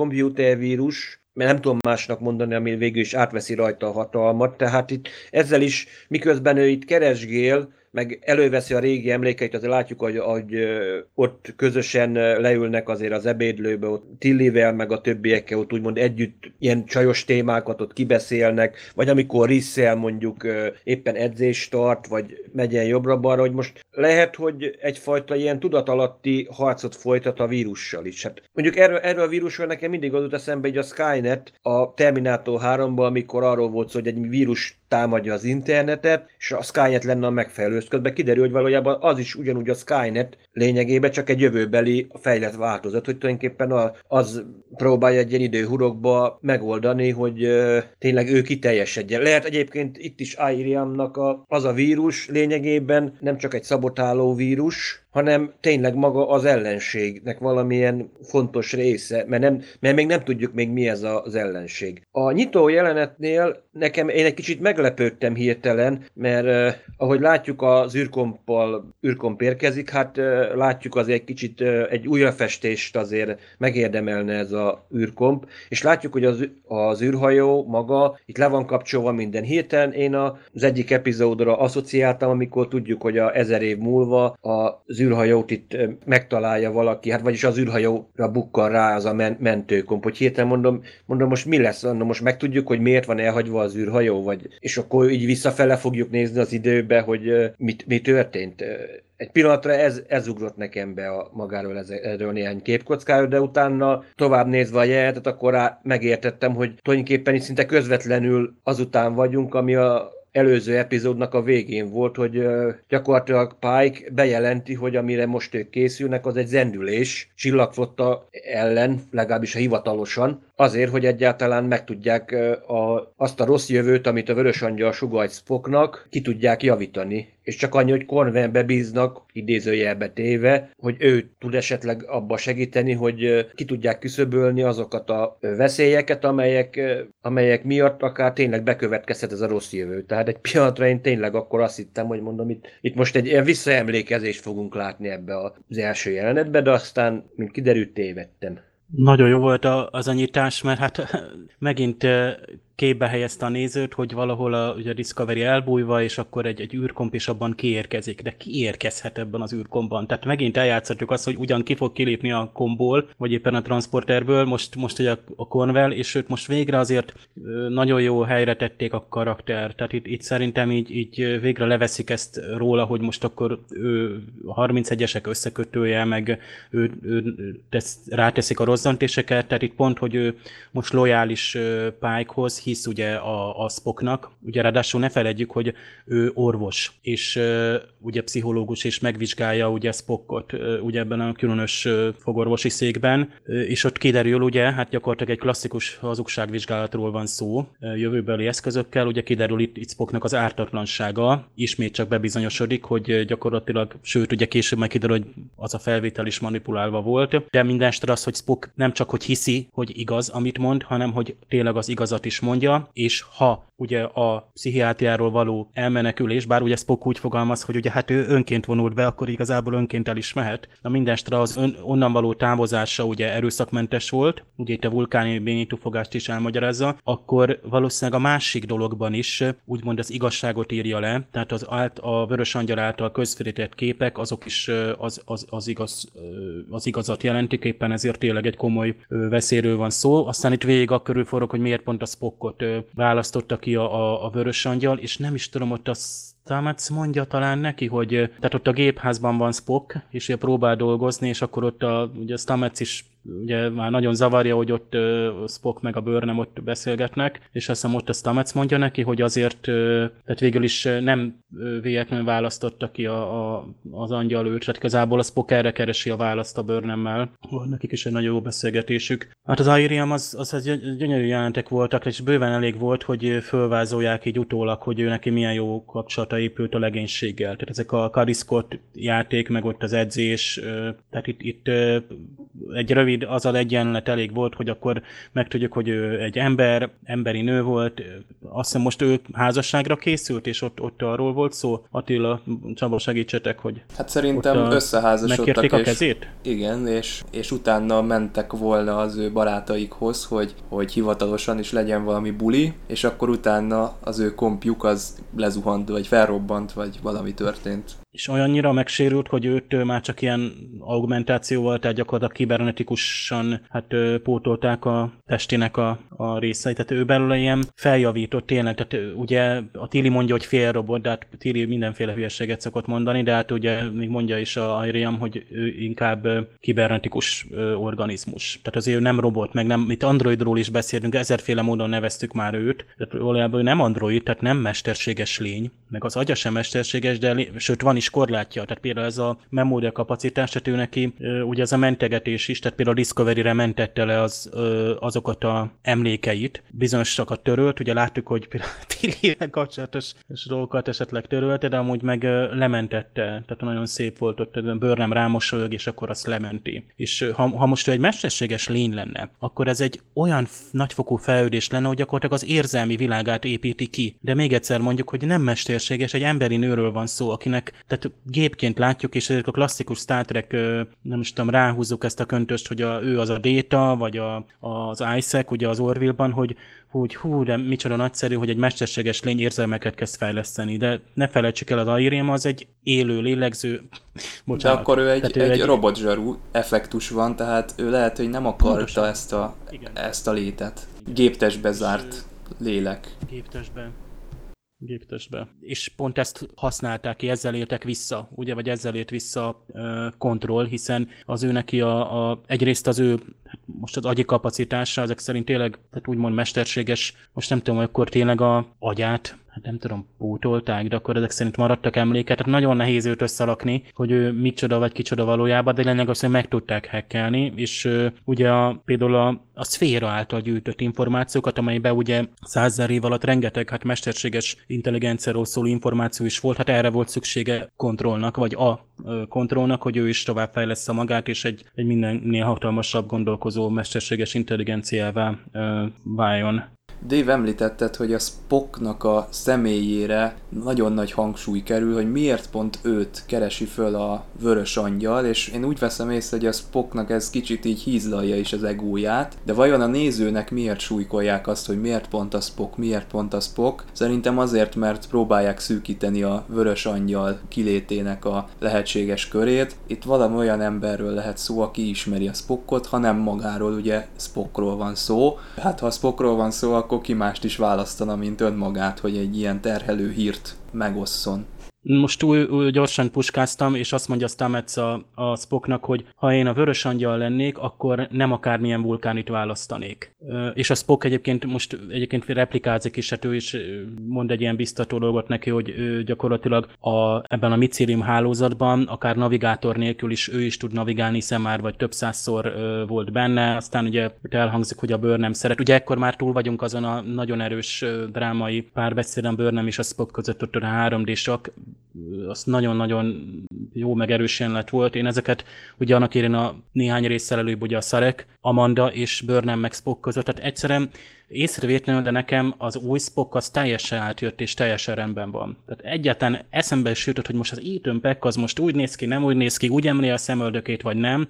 vírus, mert nem tudom másnak mondani, ami végül is átveszi rajta a hatalmat, tehát itt ezzel is, miközben ő itt keresgél, meg előveszi a régi emlékeit, azért látjuk, hogy, hogy ott közösen leülnek azért az ebédlőbe, ott Tillivel, meg a többiekkel ott úgymond együtt ilyen csajos témákat ott kibeszélnek, vagy amikor Risszel mondjuk éppen edzést tart, vagy megy el jobbra-balra, hogy most lehet, hogy egyfajta ilyen tudatalatti harcot folytat a vírussal is. Hát mondjuk erről, erről a vírusról nekem mindig az jut eszembe, hogy a Skynet a Terminator 3-ban, amikor arról volt szó, hogy egy vírus támadja az internetet, és a Skynet lenne a megfelelő. Közben kiderül, hogy valójában az is ugyanúgy a Skynet lényegében csak egy jövőbeli fejlett változat, hogy tulajdonképpen az próbálja egy ilyen időhurokba megoldani, hogy tényleg ő kiteljesedjen. Lehet egyébként itt is Airiamnak a, az a vírus lényegében nem csak egy szabotáló vírus, hanem tényleg maga az ellenségnek valamilyen fontos része, mert, nem, mert még nem tudjuk még mi ez az ellenség. A nyitó jelenetnél nekem én egy kicsit meglepődtem hirtelen, mert eh, ahogy látjuk az űrkompal, űrkomp érkezik, hát eh, látjuk azért egy kicsit eh, egy újrafestést azért megérdemelne ez a űrkomp, és látjuk, hogy az, az űrhajó maga itt le van kapcsolva minden. Hirtelen én az egyik epizódra asszociáltam, amikor tudjuk, hogy a ezer év múlva az űrhajót itt megtalálja valaki, hát vagyis az űrhajóra bukkal rá az a men- mentőkomp, hogy hirtelen mondom, mondom, most mi lesz, mondom, most megtudjuk, hogy miért van elhagyva az űrhajó, vagy, és akkor így visszafele fogjuk nézni az időbe, hogy mit, mi történt. Egy pillanatra ez, ez ugrott nekem be a magáról ez, erről néhány képkockáról, de utána tovább nézve a jelenetet, akkor rá megértettem, hogy tulajdonképpen itt szinte közvetlenül azután vagyunk, ami a előző epizódnak a végén volt, hogy gyakorlatilag Pike bejelenti, hogy amire most ők készülnek, az egy zendülés csillagflotta ellen, legalábbis hivatalosan, azért, hogy egyáltalán megtudják a, azt a rossz jövőt, amit a Vörös Angyal sugajt Spocknak, ki tudják javítani és csak annyi, hogy Cornwellbe bíznak, idézőjelbe téve, hogy ő tud esetleg abba segíteni, hogy ki tudják küszöbölni azokat a veszélyeket, amelyek, amelyek miatt akár tényleg bekövetkezhet ez a rossz jövő. Tehát egy pillanatra én tényleg akkor azt hittem, hogy mondom, itt, itt most egy ilyen visszaemlékezést fogunk látni ebbe az első jelenetbe, de aztán, mint kiderült, tévedtem. Nagyon jó volt az a nyitás, mert hát megint képbe helyezte a nézőt, hogy valahol a, ugye a Discovery elbújva, és akkor egy, egy űrkomp is abban kiérkezik. De ki érkezhet ebben az űrkompban? Tehát megint eljátszhatjuk azt, hogy ugyan ki fog kilépni a komból, vagy éppen a transporterből, most, most ugye a, a és őt most végre azért nagyon jó helyre tették a karakter. Tehát itt, itt szerintem így, így végre leveszik ezt róla, hogy most akkor ő a 31-esek összekötője, meg ő, ő tesz, ráteszik a rozzantéseket, tehát itt pont, hogy ő most lojális Pikehoz, hisz ugye a, a Spocknak, ugye ráadásul ne felejtjük, hogy ő orvos, és ugye pszichológus, és megvizsgálja ugye Spockot ugye ebben a különös fogorvosi székben, és ott kiderül ugye, hát gyakorlatilag egy klasszikus hazugságvizsgálatról van szó, jövőbeli eszközökkel, ugye kiderül itt, itt Spocknak az ártatlansága, ismét csak bebizonyosodik, hogy gyakorlatilag, sőt ugye később meg kiderül, hogy az a felvétel is manipulálva volt, de minden az, hogy Spock nem csak hogy hiszi, hogy igaz, amit mond, hanem hogy tényleg az igazat is mond, mondja, és ha ugye a pszichiátriáról való elmenekülés, bár ugye Spock úgy fogalmaz, hogy ugye hát ő önként vonult be, akkor igazából önként el is mehet. Na mindestre az ön, onnan való távozása ugye erőszakmentes volt, ugye itt a vulkáni bénítőfogást is elmagyarázza, akkor valószínűleg a másik dologban is úgymond az igazságot írja le, tehát az át, a Vörös Angyal által közvetített képek, azok is az, az, az, igaz, az igazat jelentik, éppen ezért tényleg egy komoly veszélyről van szó. Aztán itt végig a körül forog, hogy miért pont a Spockot választotta ki a, a, a Vörös Angyal, és nem is tudom, ott az Stamets mondja talán neki, hogy tehát ott a gépházban van Spock, és ugye próbál dolgozni, és akkor ott a, ugye Stamets is ugye már nagyon zavarja, hogy ott Spock meg a Burnham ott beszélgetnek, és azt hiszem ott a Stamets mondja neki, hogy azért, tehát végül is nem véletlenül választotta ki a, a, az angyal őt, tehát igazából a Spock erre keresi a választ a Burnhammel. Van nekik is egy nagyon jó beszélgetésük. Hát az Airiam az, az, az gyönyörű jelentek voltak, és bőven elég volt, hogy fölvázolják így utólag, hogy ő neki milyen jó kapcsolata épült a legénységgel. Tehát ezek a Kariszkot játék, meg ott az edzés, tehát itt, itt egy rövid rövid, az a egyenlet elég volt, hogy akkor megtudjuk, hogy ő egy ember, emberi nő volt, azt hiszem most ő házasságra készült, és ott, ott arról volt szó. Attila, Csaba, segítsetek, hogy Hát szerintem a... összeházasodtak. és, a kezét? Igen, és, és utána mentek volna az ő barátaikhoz, hogy, hogy hivatalosan is legyen valami buli, és akkor utána az ő kompjuk az lezuhant, vagy felrobbant, vagy valami történt és olyannyira megsérült, hogy őt már csak ilyen augmentációval, tehát gyakorlatilag kibernetikusan hát pótolták a testének a, a részeit. Tehát ő belőle ilyen feljavított tényleg, tehát ugye a Tili mondja, hogy fél robot, de hát Tili mindenféle hülyeséget szokott mondani, de hát ugye még mondja is a Iriam, hogy ő inkább kibernetikus organizmus. Tehát azért ő nem robot, meg nem, itt androidról is beszélünk, ezerféle módon neveztük már őt, tehát valójában ő nem android, tehát nem mesterséges lény, meg az agya sem mesterséges, de sőt van is korlátja. Tehát például ez a memória kapacitás, tehát ő neki ugye ez a mentegetés is, tehát például a Discovery-re mentette le az, azokat a emlékeit, bizonyosakat törölt, ugye láttuk, hogy például Tilly kapcsolatos dolgokat esetleg törölte, de amúgy meg lementette, tehát nagyon szép volt ott, bőrnem rámosolyog, és akkor azt lementi. És ha, ha most ő egy mesterséges lény lenne, akkor ez egy olyan nagyfokú fejlődés lenne, hogy gyakorlatilag az érzelmi világát építi ki. De még egyszer mondjuk, hogy nem mesterséges, egy emberi nőről van szó, akinek tehát gépként látjuk, és ezek a klasszikus Star Trek, nem is tudom, ráhúzzuk ezt a köntöst, hogy a, ő az a Data, vagy a, az Isaac, ugye az Orville-ban, hogy, hogy hú, de micsoda nagyszerű, hogy egy mesterséges lény érzelmeket kezd fejleszteni, de ne felejtsük el, az Airém az egy élő, lélegző, bocsánat. De akkor ő egy, ő egy, egy robotzsarú effektus van, tehát ő lehet, hogy nem akarta ezt a, ezt a létet. Géptestbe zárt lélek. Géptestbe géptestbe. És pont ezt használták ki, ezzel éltek vissza, ugye, vagy ezzel élt vissza kontroll, hiszen az ő neki a, a, egyrészt az ő most az agyi kapacitása, ezek szerint tényleg tehát úgymond mesterséges, most nem tudom, akkor tényleg a agyát hát nem tudom, pótolták, de akkor ezek szerint maradtak emléket. Tehát nagyon nehéz őt összalakni, hogy ő micsoda vagy kicsoda valójában, de lényeg az, hogy meg tudták hackelni, és ugye a, például a, a szféra által gyűjtött információkat, amelyben ugye százezer év alatt rengeteg hát mesterséges intelligenciáról szóló információ is volt, hát erre volt szüksége kontrollnak, vagy a kontrollnak, hogy ő is továbbfejlesz magát, és egy, egy mindennél hatalmasabb gondolkozó mesterséges intelligenciává váljon. Dave említetted, hogy a Spocknak a személyére nagyon nagy hangsúly kerül, hogy miért pont őt keresi föl a vörös angyal, és én úgy veszem észre, hogy a Spocknak ez kicsit így hízlalja is az egóját, de vajon a nézőnek miért súlykolják azt, hogy miért pont a Spock, miért pont a Spock? Szerintem azért, mert próbálják szűkíteni a vörös angyal kilétének a lehetséges körét. Itt valami olyan emberről lehet szó, aki ismeri a Spockot, hanem magáról ugye Spockról van szó. Hát ha a Spockról van szó, akkor ki mást is választana, mint önmagát, hogy egy ilyen terhelő hírt megosszon. Most túl, túl gyorsan puskáztam, és azt mondja Stamets a, a Spocknak, hogy ha én a vörös angyal lennék, akkor nem akármilyen vulkánit választanék. És a Spock egyébként most egyébként replikázik is, hát ő is mond egy ilyen biztató dolgot neki, hogy ő gyakorlatilag a, ebben a micélium hálózatban, akár navigátor nélkül is ő is tud navigálni, hiszen már vagy több százszor volt benne, aztán ugye elhangzik, hogy a bőr nem szeret. Ugye ekkor már túl vagyunk azon a nagyon erős drámai párbeszéden bőr nem és a Spock között ott a 3 d az nagyon-nagyon jó meg erős jelenet volt. Én ezeket ugye annak érén a néhány résszel előbb ugye a Szarek, Amanda és Burnham meg Spock között, tehát egyszerűen észrevétlenül, de nekem az új Spock az teljesen átjött és teljesen rendben van. Tehát egyáltalán eszembe is jutott, hogy most az Ethan Peck az most úgy néz ki, nem úgy néz ki, úgy emli a szemöldökét, vagy nem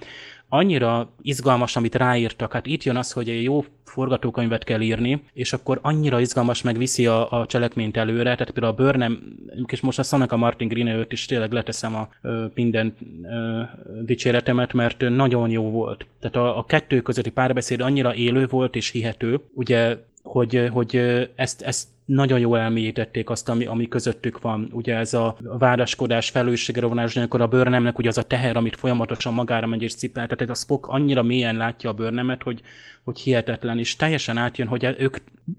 annyira izgalmas, amit ráírtak. Hát itt jön az, hogy egy jó forgatókönyvet kell írni, és akkor annyira izgalmas meg viszi a, a cselekményt előre, tehát például a Burnham, és most azt a Martin Green őt is tényleg leteszem a ö, minden ö, dicséretemet, mert nagyon jó volt. Tehát a, a kettő közötti párbeszéd annyira élő volt és hihető, ugye hogy, hogy ezt, ezt nagyon jól elmélyítették azt, ami, ami közöttük van. Ugye ez a vádaskodás, felelősségre vonás, amikor a bőrnemnek ugye az a teher, amit folyamatosan magára megy és cipel. Tehát a Spock annyira mélyen látja a bőrnemet, hogy, hogy hihetetlen, és teljesen átjön, hogy ők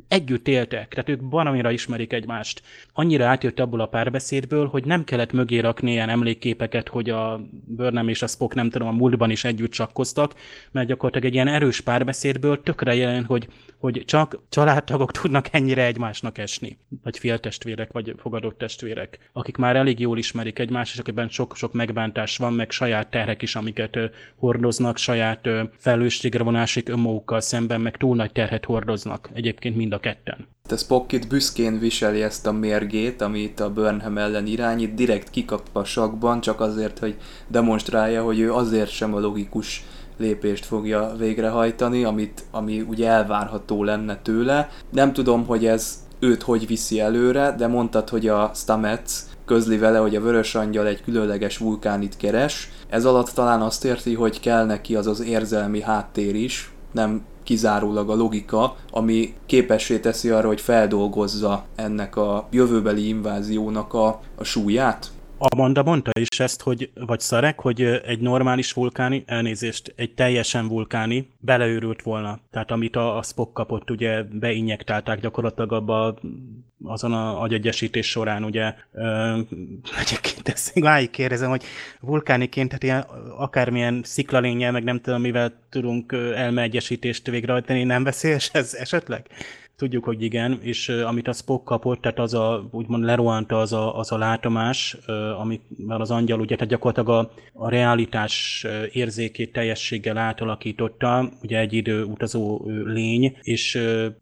együtt éltek, tehát ők valamira ismerik egymást. Annyira átjött abból a párbeszédből, hogy nem kellett mögé rakni ilyen emlékképeket, hogy a Burnham és a Spock nem tudom, a múltban is együtt csakkoztak, mert gyakorlatilag egy ilyen erős párbeszédből tökre jelen, hogy, hogy csak családtagok tudnak ennyire egymásnak esni, vagy féltestvérek, vagy fogadott testvérek, akik már elég jól ismerik egymást, és akiben sok-sok megbántás van, meg saját terhek is, amiket hordoznak, saját felelősségre vonásig önmagukkal szemben, meg túl nagy terhet hordoznak. Egyébként mind a ketten. Te Spock itt büszkén viseli ezt a mérgét, amit a Burnham ellen irányít, direkt kikap a sakban, csak azért, hogy demonstrálja, hogy ő azért sem a logikus lépést fogja végrehajtani, amit, ami ugye elvárható lenne tőle. Nem tudom, hogy ez őt hogy viszi előre, de mondtad, hogy a Stamets közli vele, hogy a Vörös Angyal egy különleges vulkánit keres. Ez alatt talán azt érti, hogy kell neki az az érzelmi háttér is, nem kizárólag a logika, ami képessé teszi arra, hogy feldolgozza ennek a jövőbeli inváziónak a, a súlyát? Amanda mondta is ezt, hogy, vagy Szarek, hogy egy normális vulkáni, elnézést, egy teljesen vulkáni beleőrült volna. Tehát amit a, a Spock kapott, ugye beinjektálták gyakorlatilag abba azon a agyegyesítés során, ugye, ö, egyébként ezt máig kérdezem, hogy vulkániként, tehát ilyen akármilyen sziklalényel, meg nem tudom, mivel tudunk elmeegyesítést végrehajtani, nem veszélyes ez esetleg? Tudjuk, hogy igen, és amit a Spock kapott, tehát az a, úgymond lerohanta az a, az a látomás, amit már az angyal ugye, tehát gyakorlatilag a, a realitás érzékét teljességgel átalakította, ugye egy idő utazó lény, és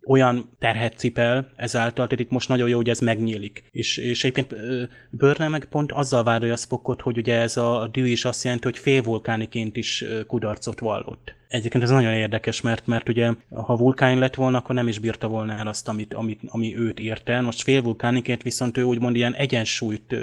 olyan terhet cipel ezáltal, tehát itt most nagyon jó, hogy ez megnyílik. És, és egyébként Börne meg pont azzal vádolja a Spockot, hogy ugye ez a dű is azt jelenti, hogy félvulkániként is kudarcot vallott. Egyébként ez nagyon érdekes, mert, mert ugye ha vulkán lett volna, akkor nem is bírta volna el azt, amit, amit, ami őt érte. Most félvulkániként viszont ő úgymond ilyen egyensúlyt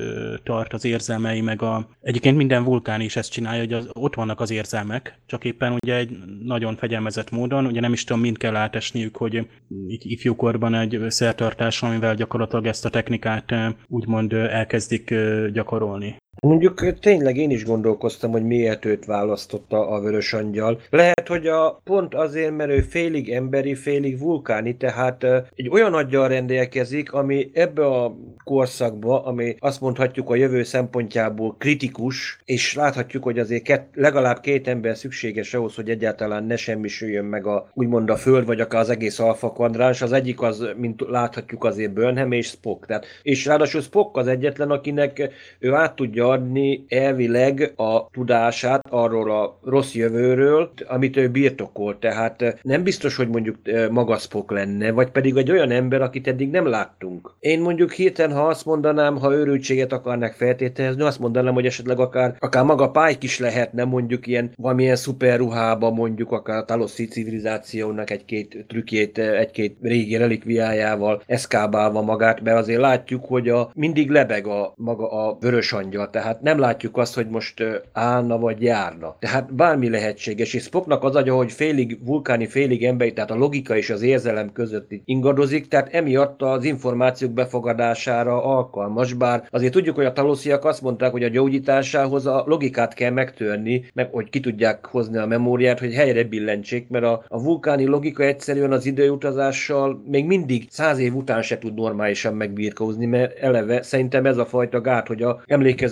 tart az érzelmei, meg a... Egyébként minden vulkán is ezt csinálja, hogy az, ott vannak az érzelmek, csak éppen ugye egy nagyon fegyelmezett módon, ugye nem is tudom, mind kell átesniük, hogy így ifjúkorban egy szertartás, amivel gyakorlatilag ezt a technikát úgymond elkezdik gyakorolni. Mondjuk tényleg én is gondolkoztam, hogy miért őt választotta a Vörös Angyal. Lehet, hogy a pont azért, mert ő félig emberi, félig vulkáni, tehát egy olyan aggyal rendelkezik, ami ebbe a korszakba, ami azt mondhatjuk a jövő szempontjából kritikus, és láthatjuk, hogy azért kett, legalább két ember szükséges ahhoz, hogy egyáltalán ne semmisüljön meg a úgymond a Föld, vagy akár az egész alfa kvadráns. Az egyik az, mint láthatjuk azért Burnham és Spock. Tehát, és ráadásul Spock az egyetlen, akinek ő át tudja adni elvileg a tudását arról a rossz jövőről, amit ő birtokol. Tehát nem biztos, hogy mondjuk maga Spock lenne, vagy pedig egy olyan ember, akit eddig nem láttunk. Én mondjuk hirtelen, ha azt mondanám, ha őrültséget akarnak feltételezni, azt mondanám, hogy esetleg akár, akár maga Pike is lehetne mondjuk ilyen valamilyen szuperruhába, mondjuk akár a taloszi civilizációnak egy-két trükkjét, egy-két régi relikviájával eszkábálva magát, mert azért látjuk, hogy a, mindig lebeg a maga a vörös angyal, tehát nem látjuk azt, hogy most állna vagy járna. Tehát bármi lehetséges, és Spocknak az agya, hogy félig vulkáni, félig emberi, tehát a logika és az érzelem között ingadozik, tehát emiatt az információk befogadására alkalmas, bár azért tudjuk, hogy a talosziak azt mondták, hogy a gyógyításához a logikát kell megtörni, meg hogy ki tudják hozni a memóriát, hogy helyre billentsék, mert a, a vulkáni logika egyszerűen az időutazással még mindig száz év után se tud normálisan megbírkózni, mert eleve szerintem ez a fajta gát, hogy a,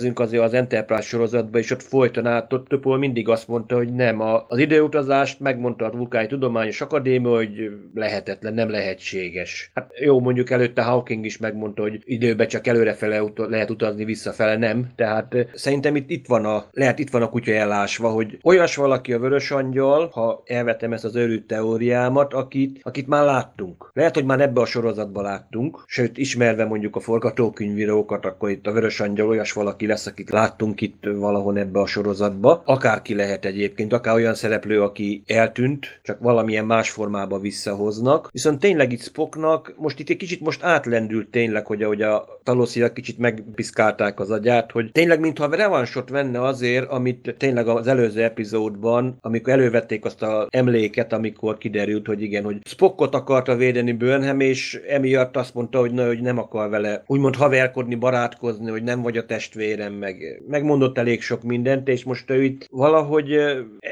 emlékezünk azért az Enterprise sorozatban, és ott folyton át, ott Töpol mindig azt mondta, hogy nem, a, az időutazást megmondta a vulkáni tudományos akadémia, hogy lehetetlen, nem lehetséges. Hát jó, mondjuk előtte Hawking is megmondta, hogy időbe csak előrefele ut- lehet utazni, visszafele nem. Tehát szerintem itt, itt van a, lehet itt van a kutya elásva, hogy olyas valaki a vörös angyal, ha elvetem ezt az őrült teóriámat, akit, akit már láttunk. Lehet, hogy már ebbe a sorozatban láttunk, sőt, ismerve mondjuk a forgatókönyvírókat, akkor itt a vörös angyal olyas valaki lesz, akit láttunk itt valahol ebbe a sorozatba. Akárki lehet egyébként, akár olyan szereplő, aki eltűnt, csak valamilyen más formába visszahoznak. Viszont tényleg itt Spocknak, most itt egy kicsit most átlendült tényleg, hogy ahogy a talosziak kicsit megpiszkálták az agyát, hogy tényleg mintha revansot venne azért, amit tényleg az előző epizódban, amikor elővették azt a emléket, amikor kiderült, hogy igen, hogy Spockot akarta védeni Burnham, és emiatt azt mondta, hogy, na, hogy nem akar vele úgymond haverkodni, barátkozni, hogy nem vagy a testvérem, meg megmondott elég sok mindent, és most ő itt valahogy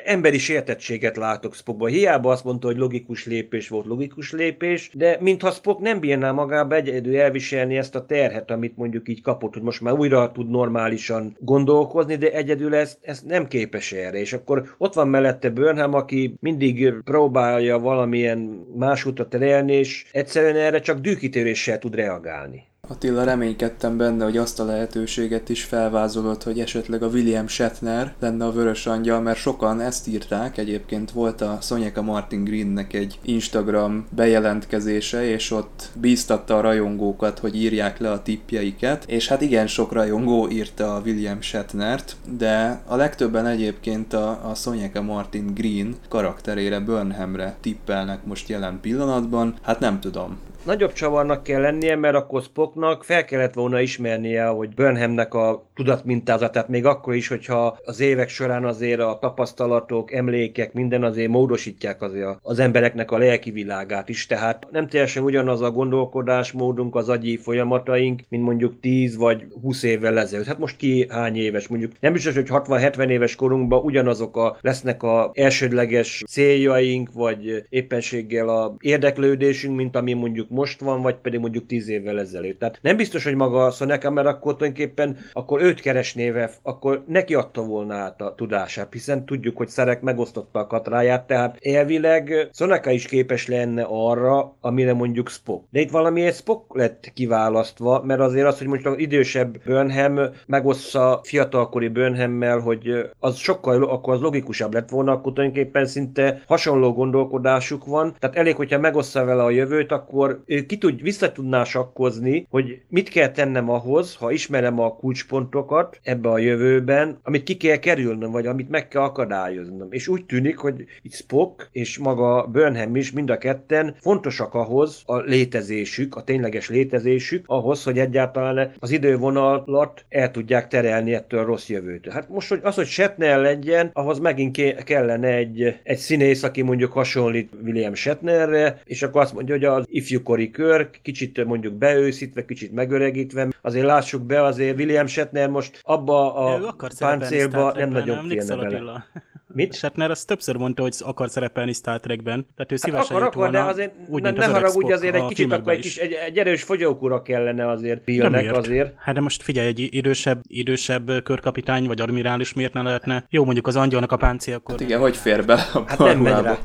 emberi sértettséget látok Spockban. Hiába azt mondta, hogy logikus lépés volt logikus lépés, de mintha Spock nem bírná magába egyedül elviselni ezt a terhet, amit mondjuk így kapott, hogy most már újra tud normálisan gondolkozni, de egyedül ezt, ezt nem képes erre. És akkor ott van mellette Burnham, aki mindig próbálja valamilyen más utat elérni, és egyszerűen erre csak dűkitéréssel tud reagálni. Attila, reménykedtem benne, hogy azt a lehetőséget is felvázolod, hogy esetleg a William Shatner lenne a vörös angyal, mert sokan ezt írták. Egyébként volt a Sonyeka Martin Greennek egy Instagram bejelentkezése, és ott bíztatta a rajongókat, hogy írják le a tippjeiket, és hát igen sok rajongó írta a William Shatnert, de a legtöbben egyébként a, a Sonyeka Martin Green karakterére, Burnhamre tippelnek most jelen pillanatban. Hát nem tudom, nagyobb csavarnak kell lennie, mert akkor Spocknak fel kellett volna ismernie, hogy Burnhamnek a tudatmintázatát, még akkor is, hogyha az évek során azért a tapasztalatok, emlékek, minden azért módosítják azért az embereknek a lelki világát is, tehát nem teljesen ugyanaz a gondolkodásmódunk, az agyi folyamataink, mint mondjuk 10 vagy 20 évvel ezelőtt. Hát most ki hány éves, mondjuk nem biztos, hogy 60-70 éves korunkban ugyanazok a, lesznek a elsődleges céljaink, vagy éppenséggel a érdeklődésünk, mint ami mondjuk most van, vagy pedig mondjuk 10 évvel ezelőtt. Tehát nem biztos, hogy maga a Soneka, mert akkor tulajdonképpen akkor őt keresnéve, akkor neki adta volna át a tudását, hiszen tudjuk, hogy Szerek megosztotta a katráját, tehát elvileg Soneka is képes lenne arra, amire mondjuk Spock. De itt valamiért Spock lett kiválasztva, mert azért az, hogy mondjuk az idősebb Burnham megossza fiatalkori Burnhammel, hogy az sokkal, akkor az logikusabb lett volna, akkor tulajdonképpen szinte hasonló gondolkodásuk van, tehát elég, hogyha megossza vele a jövőt, akkor ki tud, vissza tudná sakkozni, hogy mit kell tennem ahhoz, ha ismerem a kulcspontokat ebbe a jövőben, amit ki kell kerülnöm, vagy amit meg kell akadályoznom. És úgy tűnik, hogy itt Spock és maga Burnham is mind a ketten fontosak ahhoz a létezésük, a tényleges létezésük, ahhoz, hogy egyáltalán az idővonalat el tudják terelni ettől a rossz jövőtől. Hát most, hogy az, hogy Shatner legyen, ahhoz megint kellene egy, egy színész, aki mondjuk hasonlít William Shatnerre, és akkor azt mondja, hogy az ifjú ifjúkori kör, kicsit mondjuk beőszítve, kicsit megöregítve. Azért lássuk be, azért William Shatner most abba a páncélba nem nagyon félne bele. Mit? Shatner azt többször mondta, hogy akar szerepelni Star Trekben. Tehát ő szívesen hát akar, akar, de azért úgy, ne, ne haragudj, azért egy kicsit akkor egy, kis, egy, egy erős fogyókúra kellene azért Billnek azért. Hát de most figyelj, egy idősebb, idősebb körkapitány vagy admirális miért ne lehetne? Jó, mondjuk az angyalnak a páncél, akkor... Hát igen, hogy fér be a Hát nem megy rá.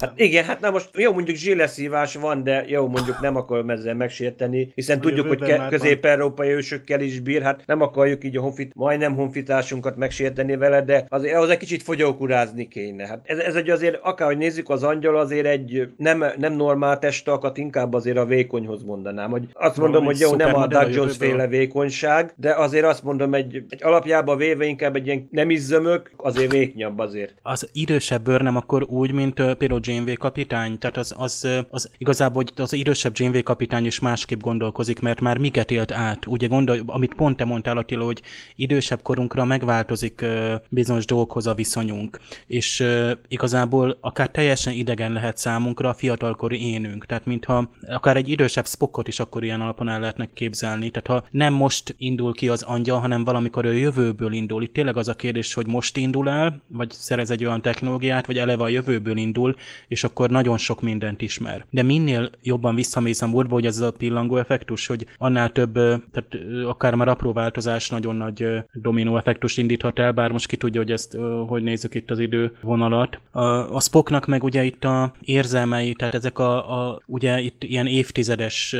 Hát igen, hát na most jó, mondjuk zsilleszívás van, de jó, mondjuk nem akarom ezzel megsérteni, hiszen a tudjuk, hogy ke- közép-európai ősökkel is bír, hát nem akarjuk így a honfit, majdnem honfitásunkat megsérteni vele, de azért az egy kicsit fogyó kurázni kéne. Hát ez, ez egy azért, akárhogy nézzük, az angyal azért egy nem, nem normál testalkat, inkább azért a vékonyhoz mondanám. Hogy azt mondom, hogy jó, nem a Doug Jones féle vékonyság, de azért azt mondom, egy, egy alapjában véve inkább egy ilyen nem is zömök, azért véknyabb azért. Az idősebb bőr nem akkor úgy, mint uh, például Janeway kapitány, tehát az, az, az igazából hogy az idősebb Janeway kapitány is másképp gondolkozik, mert már miket élt át. Ugye gondol, amit pont te mondtál Attila, hogy idősebb korunkra megváltozik uh, bizonyos dolgokhoz a viszonyunk vagyunk, és uh, igazából akár teljesen idegen lehet számunkra a fiatalkori énünk, tehát mintha akár egy idősebb Spockot is akkor ilyen alapon el lehetne képzelni, tehát ha nem most indul ki az angyal, hanem valamikor a jövőből indul. Itt tényleg az a kérdés, hogy most indul el, vagy szerez egy olyan technológiát, vagy eleve a jövőből indul, és akkor nagyon sok mindent ismer. De minél jobban visszamész a múltba, hogy ez a pillangó effektus, hogy annál több, tehát akár már apró változás nagyon nagy dominó effektust indíthat el, bár most ki tudja, hogy ezt hogy nézzük itt az idővonalat. A, a Spocknak meg ugye itt a érzelmei, tehát ezek a, a ugye itt ilyen évtizedes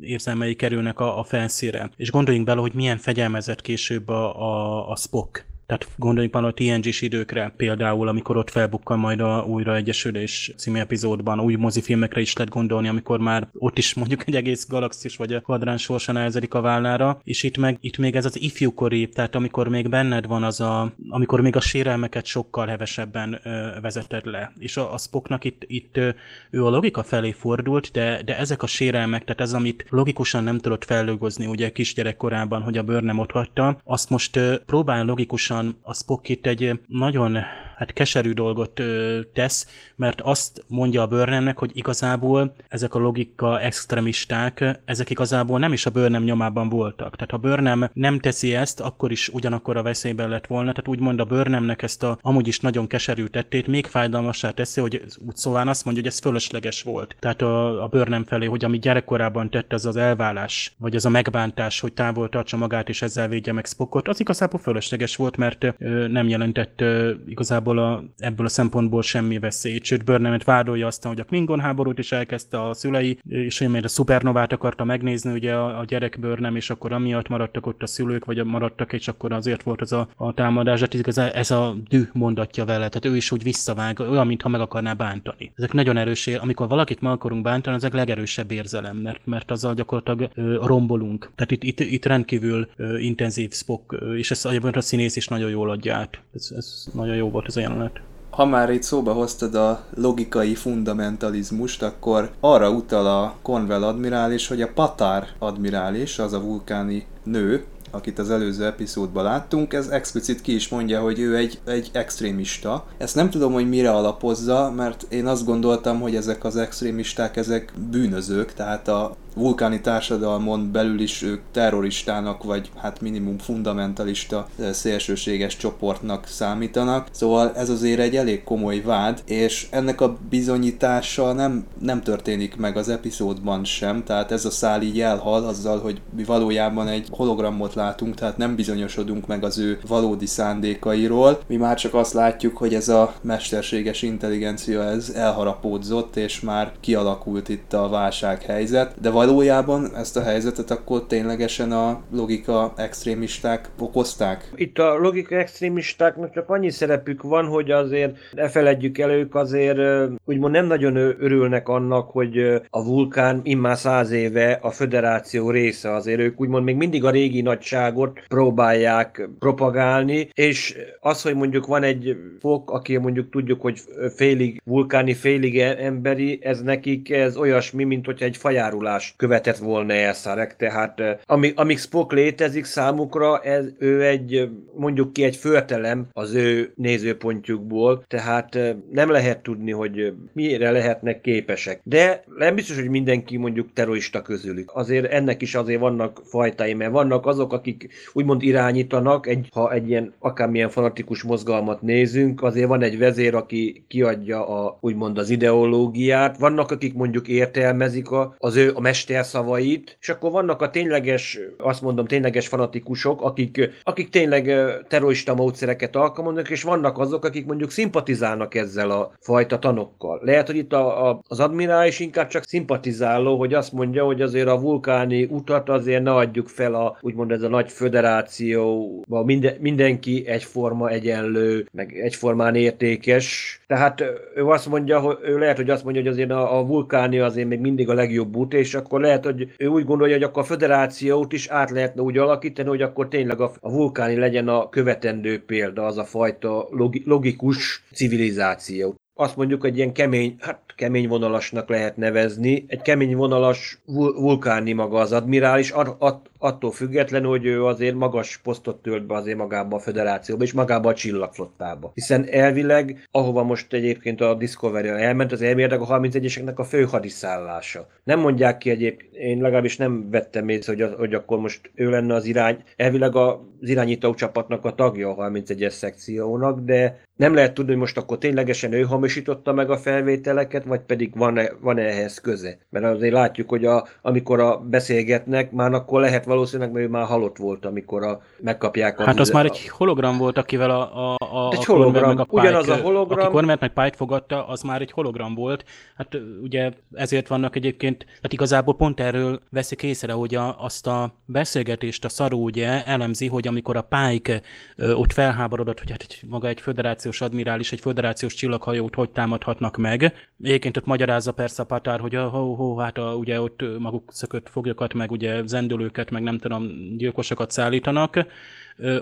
érzelmei kerülnek a, a felszíre. És gondoljunk bele, hogy milyen fegyelmezett később a, a, a Spock. Tehát gondoljunk már a TNG-s időkre, például, amikor ott felbukkan majd a újra egyesülés című epizódban, új mozifilmekre is lehet gondolni, amikor már ott is mondjuk egy egész galaxis vagy a kvadrán sorsan elzedik a vállára, és itt meg itt még ez az ifjúkori, tehát amikor még benned van az a, amikor még a sérelmeket sokkal hevesebben ö, vezeted le. És a, a Spocknak itt, itt ö, ő a logika felé fordult, de, de ezek a sérelmek, tehát ez, amit logikusan nem tudott fellögozni ugye kisgyerekkorában, hogy a bőr nem ott hagyta, azt most ö, próbál logikusan a Spock egy nagyon hát keserű dolgot ö, tesz, mert azt mondja a Burnhamnek, hogy igazából ezek a logika extremisták, ezek igazából nem is a Burnham nyomában voltak. Tehát ha Burnham nem teszi ezt, akkor is ugyanakkor a veszélyben lett volna. Tehát úgymond a Burnhamnek ezt a amúgy is nagyon keserű tettét még fájdalmassá teszi, hogy úgy szóval azt mondja, hogy ez fölösleges volt. Tehát a, a Burnham felé, hogy ami gyerekkorában tett, az az elválás, vagy az a megbántás, hogy távol tartsa magát és ezzel védje meg Spockot, az igazából fölösleges volt, mert ö, nem jelentett ö, igazából ebből a, ebből a szempontból semmi veszélyt. Sőt, Burnhamet vádolja aztán, hogy a Klingon háborút is elkezdte a szülei, és hogy még a szupernovát akarta megnézni, ugye a, a gyerek Burnham, és akkor amiatt maradtak ott a szülők, vagy maradtak, és akkor azért volt az a, a támadás. Hát ez, ez a dű mondatja vele, tehát ő is úgy visszavág, olyan, mintha meg akarná bántani. Ezek nagyon erős, amikor valakit meg akarunk bántani, ezek legerősebb érzelem, mert, mert azzal gyakorlatilag ö, rombolunk. Tehát itt, itt, itt rendkívül ö, intenzív Spock, ö, és ezt a, a színész is nagyon jól adja át. Ez, ez nagyon jó volt ez a jelenet. Ha már itt szóba hoztad a logikai fundamentalizmust, akkor arra utal a Cornwell admirális, hogy a Patár admirális, az a vulkáni nő, akit az előző epizódban láttunk, ez explicit ki is mondja, hogy ő egy, egy extrémista. Ezt nem tudom, hogy mire alapozza, mert én azt gondoltam, hogy ezek az extrémisták, ezek bűnözők, tehát a vulkáni társadalmon belül is ők terroristának, vagy hát minimum fundamentalista szélsőséges csoportnak számítanak. Szóval ez azért egy elég komoly vád, és ennek a bizonyítása nem, nem történik meg az epizódban sem, tehát ez a szál így elhal azzal, hogy mi valójában egy hologramot látunk, tehát nem bizonyosodunk meg az ő valódi szándékairól. Mi már csak azt látjuk, hogy ez a mesterséges intelligencia ez elharapódzott, és már kialakult itt a válsághelyzet, de valójában ezt a helyzetet akkor ténylegesen a logika extrémisták okozták? Itt a logika extrémistáknak csak annyi szerepük van, hogy azért ne feledjük el, ők azért úgymond nem nagyon örülnek annak, hogy a vulkán immár száz éve a föderáció része, azért ők úgymond még mindig a régi nagy szabadságot próbálják propagálni, és az, hogy mondjuk van egy fok, aki mondjuk tudjuk, hogy félig vulkáni, félig emberi, ez nekik ez olyasmi, mint hogyha egy fajárulás követett volna el Szarek, tehát amíg, amíg Spock létezik számukra, ez, ő egy, mondjuk ki egy föltelem az ő nézőpontjukból, tehát nem lehet tudni, hogy mire lehetnek képesek. De nem biztos, hogy mindenki mondjuk terrorista közülük. Azért ennek is azért vannak fajtái, mert vannak azok, akik úgymond irányítanak, egy, ha egy ilyen akármilyen fanatikus mozgalmat nézünk, azért van egy vezér, aki kiadja a, úgymond az ideológiát, vannak, akik mondjuk értelmezik a, az ő a mester szavait, és akkor vannak a tényleges, azt mondom, tényleges fanatikusok, akik, akik tényleg terrorista módszereket alkalmaznak, és vannak azok, akik mondjuk szimpatizálnak ezzel a fajta tanokkal. Lehet, hogy itt a, a, az admirális inkább csak szimpatizáló, hogy azt mondja, hogy azért a vulkáni utat azért ne adjuk fel a, úgymond ez a nagy föderációba, minden, mindenki egyforma, egyenlő, meg egyformán értékes. Tehát ő azt mondja, hogy ő lehet, hogy azt mondja, hogy azért a, a vulkáni azért még mindig a legjobb út, és akkor lehet, hogy ő úgy gondolja, hogy akkor a föderációt is át lehetne úgy alakítani, hogy akkor tényleg a, a vulkáni legyen a követendő példa, az a fajta logi, logikus civilizáció azt mondjuk egy ilyen kemény, hát kemény vonalasnak lehet nevezni. Egy kemény vonalas vul- vulkáni maga az admirális, at- at- attól függetlenül, hogy ő azért magas posztot tölt be azért magába a federációba és magába a csillagflottába. Hiszen elvileg, ahova most egyébként a Discovery elment, az elméletek a 31-eseknek a fő hadiszállása. Nem mondják ki egyébként, én legalábbis nem vettem észre, hogy, az, hogy akkor most ő lenne az irány, elvileg az irányító csapatnak a tagja a 31-es szekciónak, de nem lehet tudni, hogy most akkor ténylegesen ő hamisította meg a felvételeket, vagy pedig van-e, van-e ehhez köze. Mert azért látjuk, hogy a, amikor a beszélgetnek, már akkor lehet valószínűleg, mert ő már halott volt, amikor a, megkapják a... Hát az már egy hologram volt, akivel a, a, a, egy a hologram, meg a Pike, ugyanaz a hologram. Aki Cormac meg Pike fogadta, az már egy hologram volt. Hát ugye ezért vannak egyébként, hát igazából pont erről veszik észre, hogy a, azt a beszélgetést a szarú ugye elemzi, hogy amikor a Pike ö, ott felháborodott, hogy hát maga egy föderációs admirális, egy föderációs csillaghajót hogy támadhatnak meg. Egyébként ott magyarázza persze a Patár, hogy a, ho, ho, hát a, ugye ott maguk szökött foglyokat, meg ugye zendülőket, meg nem tudom, gyilkosokat szállítanak,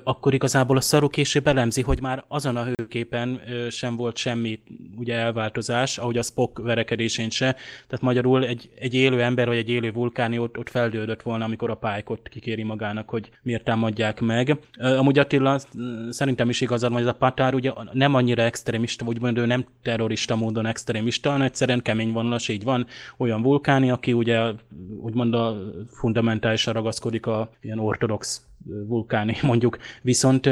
akkor igazából a szarú később elemzi, hogy már azon a hőképen sem volt semmi ugye elváltozás, ahogy a Spock verekedésén se. Tehát magyarul egy, egy élő ember, vagy egy élő vulkáni ott, ott feldődött volna, amikor a pálykot kikéri magának, hogy miért támadják meg. Amúgy Attila szerintem is igazad, hogy ez a Patár ugye nem annyira extrémista, úgymond ő nem terrorista módon extrémista, hanem egyszerűen kemény vonalas, így van olyan vulkáni, aki ugye úgymond a fundamentálisan ragaszkodik a ilyen ortodox vulkáni mondjuk, viszont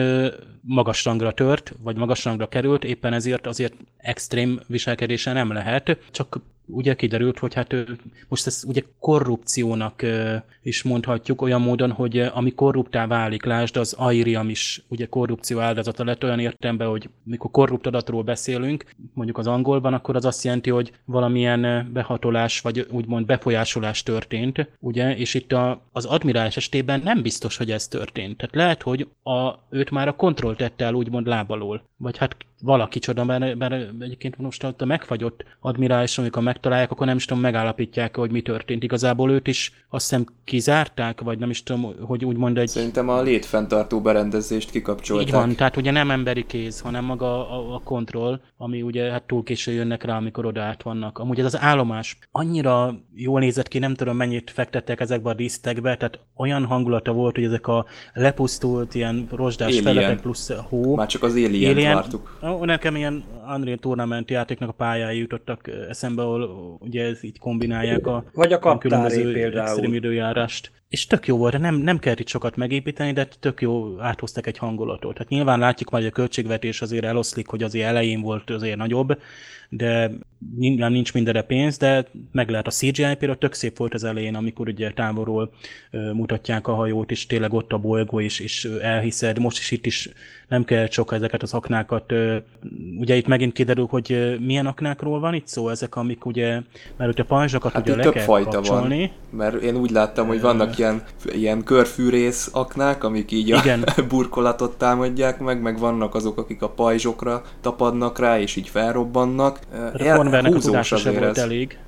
magas rangra tört, vagy magas rangra került, éppen ezért azért extrém viselkedése nem lehet, csak ugye kiderült, hogy hát most ezt ugye korrupciónak is mondhatjuk olyan módon, hogy ami korruptá válik, lásd, az Airiam is ugye korrupció áldozata lett olyan értelemben, hogy mikor korrupt adatról beszélünk, mondjuk az angolban, akkor az azt jelenti, hogy valamilyen behatolás, vagy úgymond befolyásolás történt, ugye, és itt a, az admirális estében nem biztos, hogy ez történt. Tehát lehet, hogy a, őt már a kontroll tette el úgymond lábalól, vagy hát valaki csoda, mert, mert egyébként most ott a megfagyott admirális, amikor megtalálják, akkor nem is tudom, megállapítják, hogy mi történt. Igazából őt is azt hiszem kizárták, vagy nem is tudom, hogy úgymond egy... Szerintem a létfenntartó berendezést kikapcsolták. Így van, tehát ugye nem emberi kéz, hanem maga a, a kontroll, ami ugye hát túl késő jönnek rá, amikor oda át vannak. Amúgy ez az állomás annyira jól nézett ki, nem tudom mennyit fektettek ezekbe a disztekbe, tehát olyan hangulata volt, hogy ezek a lepusztult ilyen rozsdás felepek plusz hó. Már csak az Alien, Alien vártuk nekem ilyen Unreal Tournament játéknak a pályái jutottak eszembe, ahol ugye ez így kombinálják a, Vagy a kaptári például. időjárást. És tök jó volt, nem, nem kellett itt sokat megépíteni, de tök jó áthoztak egy hangulatot. Tehát nyilván látjuk majd, hogy a költségvetés azért eloszlik, hogy azért elején volt azért nagyobb, de nyilván nincs mindenre pénz, de meg lehet a CGI például tök szép volt az elején, amikor ugye távolról mutatják a hajót, és tényleg ott a bolygó, és, és elhiszed, most is itt is nem kell sok ezeket az aknákat. Ugye itt megint kiderül, hogy milyen aknákról van itt szó, ezek, amik ugye, mert ugye a pajzsokat hát ugye le kell fajta kapcsolni. Van, mert én úgy láttam, hogy vannak ilyen, ilyen körfűrész aknák, amik így Igen. a burkolatot támadják meg, meg vannak azok, akik a pajzsokra tapadnak rá, és így felrobbannak. El, a tudása sem volt elég.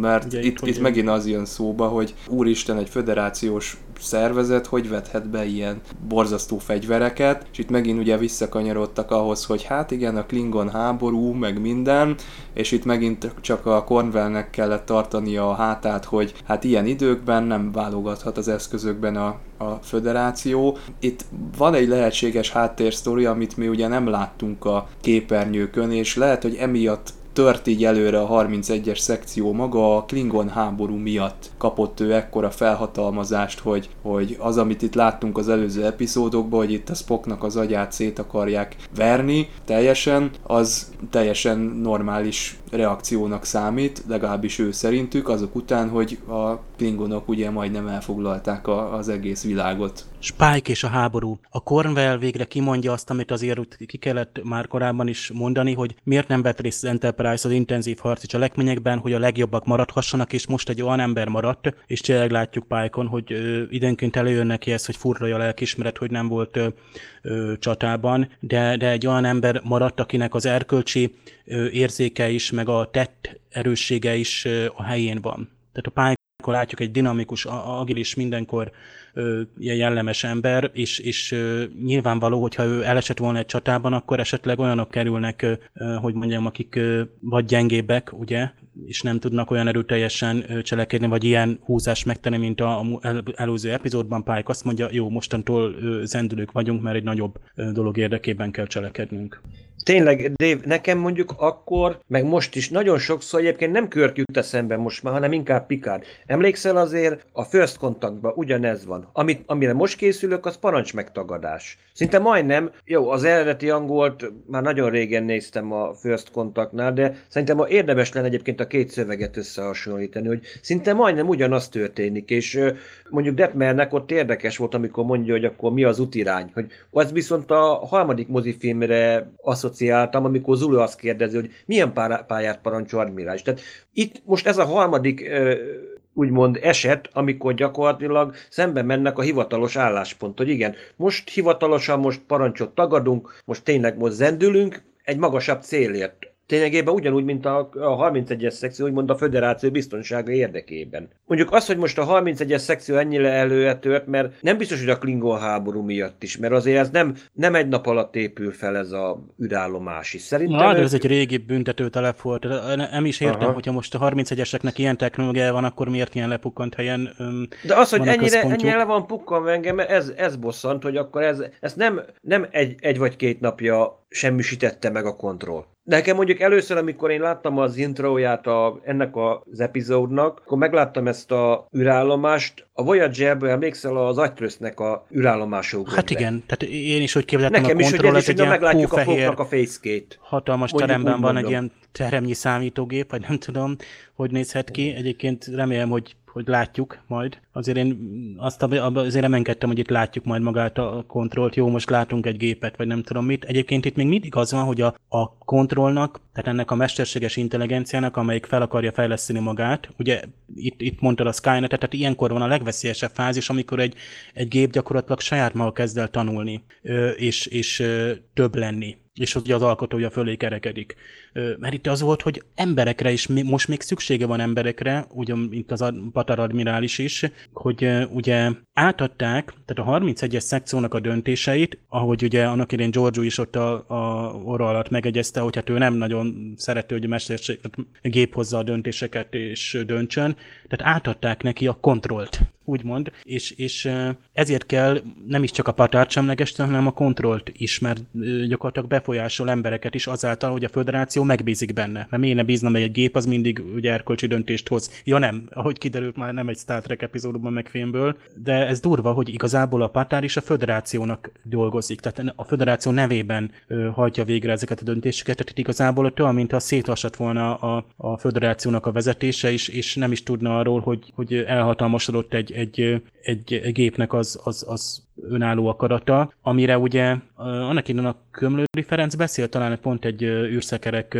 Mert Ugye, itt, itt, megint az jön szóba, hogy úristen, egy föderációs szervezet hogy vethet be ilyen borzasztó fegyvereket, és itt megint ugye visszakanyarodtak ahhoz, hogy hát igen, a Klingon háború, meg minden, és itt megint csak a Cornwellnek kellett tartania a hátát, hogy hát ilyen időkben nem válogathat az eszközökben a, a föderáció. Itt van egy lehetséges háttérsztori, amit mi ugye nem láttunk a képernyőkön, és lehet, hogy emiatt tört így előre a 31-es szekció maga a Klingon háború miatt kapott ő ekkora felhatalmazást, hogy, hogy az, amit itt láttunk az előző epizódokban, hogy itt a Spocknak az agyát szét akarják verni teljesen, az teljesen normális reakciónak számít, legalábbis ő szerintük, azok után, hogy a Klingonok ugye majdnem elfoglalták a, az egész világot. Spike és a háború. A Cornwell végre kimondja azt, amit azért ki kellett már korábban is mondani, hogy miért nem vett részt az Enterprise az intenzív harci cselekményekben, hogy a legjobbak maradhassanak, és most egy olyan ember maradt, és tényleg látjuk Pike-on, hogy ö, időnként előjön neki ez, hogy furralja a lelkismeret, hogy nem volt ö, ö, csatában, de, de egy olyan ember maradt, akinek az erkölcsi ö, érzéke is, meg a tett erőssége is ö, a helyén van. Tehát a Pike akkor látjuk egy dinamikus, agilis, mindenkor ö, jellemes ember, és, és nyilvánvaló, hogyha ő elesett volna egy csatában, akkor esetleg olyanok kerülnek, hogy mondjam, akik vagy gyengébbek, ugye, és nem tudnak olyan erőteljesen cselekedni, vagy ilyen húzást megtenni, mint a, el, előző epizódban Pike azt mondja, jó, mostantól zendülők vagyunk, mert egy nagyobb dolog érdekében kell cselekednünk. Tényleg, Dave, nekem mondjuk akkor, meg most is nagyon sokszor egyébként nem Körk jut eszembe most már, hanem inkább Picard. Emlékszel azért, a First Contactban ugyanez van. Amit, amire most készülök, az parancs megtagadás. Szinte majdnem, jó, az eredeti angolt már nagyon régen néztem a First Contactnál, de szerintem érdemes lenne egyébként a két szöveget összehasonlítani, hogy szinte majdnem ugyanaz történik, és mondjuk Detmernek ott érdekes volt, amikor mondja, hogy akkor mi az utirány, hogy az viszont a harmadik mozifilmre asszociáltam, amikor Zulu azt kérdezi, hogy milyen pályát parancsol admirális. Tehát itt most ez a harmadik úgymond eset, amikor gyakorlatilag szembe mennek a hivatalos álláspont, hogy igen, most hivatalosan most parancsot tagadunk, most tényleg most zendülünk, egy magasabb célért Ténylegében ugyanúgy, mint a, a 31-es szekció, úgymond a föderáció biztonsága érdekében. Mondjuk az, hogy most a 31-es szekció ennyire előre tört, mert nem biztos, hogy a Klingon háború miatt is, mert azért ez nem, nem egy nap alatt épül fel ez a űrállomás is. Szerintem Na, de ez egy régi büntető telep volt. Nem is értem, Aha. hogyha most a 31-eseknek ilyen technológia van, akkor miért ilyen lepukkant helyen um, De az, hogy ennyire, ennyire le van pukkan engem, ez, ez bosszant, hogy akkor ez, ez nem, nem egy, egy vagy két napja semmisítette meg a kontroll. Nekem mondjuk először, amikor én láttam az introját a, ennek az epizódnak, akkor megláttam ezt a űrállomást. A Voyager-ből emlékszel az agytrösznek a űrállomások. Hát igen, tehát én is hogy képzeltem Nekem a kontroll, is, hogy ez egy meglátjuk a a facegate. Hatalmas teremben van egy ilyen teremnyi számítógép, vagy nem tudom, hogy nézhet ki. Egyébként remélem, hogy hogy látjuk majd. Azért én azt azért reménykedtem, hogy itt látjuk majd magát a kontrollt. Jó, most látunk egy gépet, vagy nem tudom mit. Egyébként itt még mindig az van, hogy a, a kontrollnak, tehát ennek a mesterséges intelligenciának, amelyik fel akarja fejleszteni magát, ugye itt, itt mondtad a skynet tehát ilyenkor van a legveszélyesebb fázis, amikor egy, egy gép gyakorlatilag saját maga kezd el tanulni, és, és több lenni és ugye az alkotója fölé kerekedik. Mert itt az volt, hogy emberekre is, most még szüksége van emberekre, ugyan, mint az Patar admirális is, hogy ugye átadták, tehát a 31-es szekciónak a döntéseit, ahogy ugye annak idén Giorgio is ott a, a orra alatt megegyezte, hogy hát ő nem nagyon szereti, hogy mesterség, gép hozza a döntéseket és döntsön, tehát átadták neki a kontrollt úgymond, és, és ezért kell nem is csak a patárt semlegesíteni, hanem a kontrollt is, mert gyakorlatilag befolyásol embereket is azáltal, hogy a föderáció megbízik benne. Mert miért ne bízna egy gép, az mindig ugye erkölcsi döntést hoz. Ja nem, ahogy kiderült már nem egy Star Trek epizódban meg filmből, de ez durva, hogy igazából a patár is a föderációnak dolgozik, tehát a föderáció nevében hajtja végre ezeket a döntéseket, tehát igazából olyan, mint ha szétlassat volna a, a föderációnak a vezetése is, és nem is tudna arról, hogy, hogy elhatalmasodott egy, egy, egy, gépnek az, az, az önálló akarata, amire ugye annak innen a Kömlőri Ferenc beszélt talán pont egy űrszekerek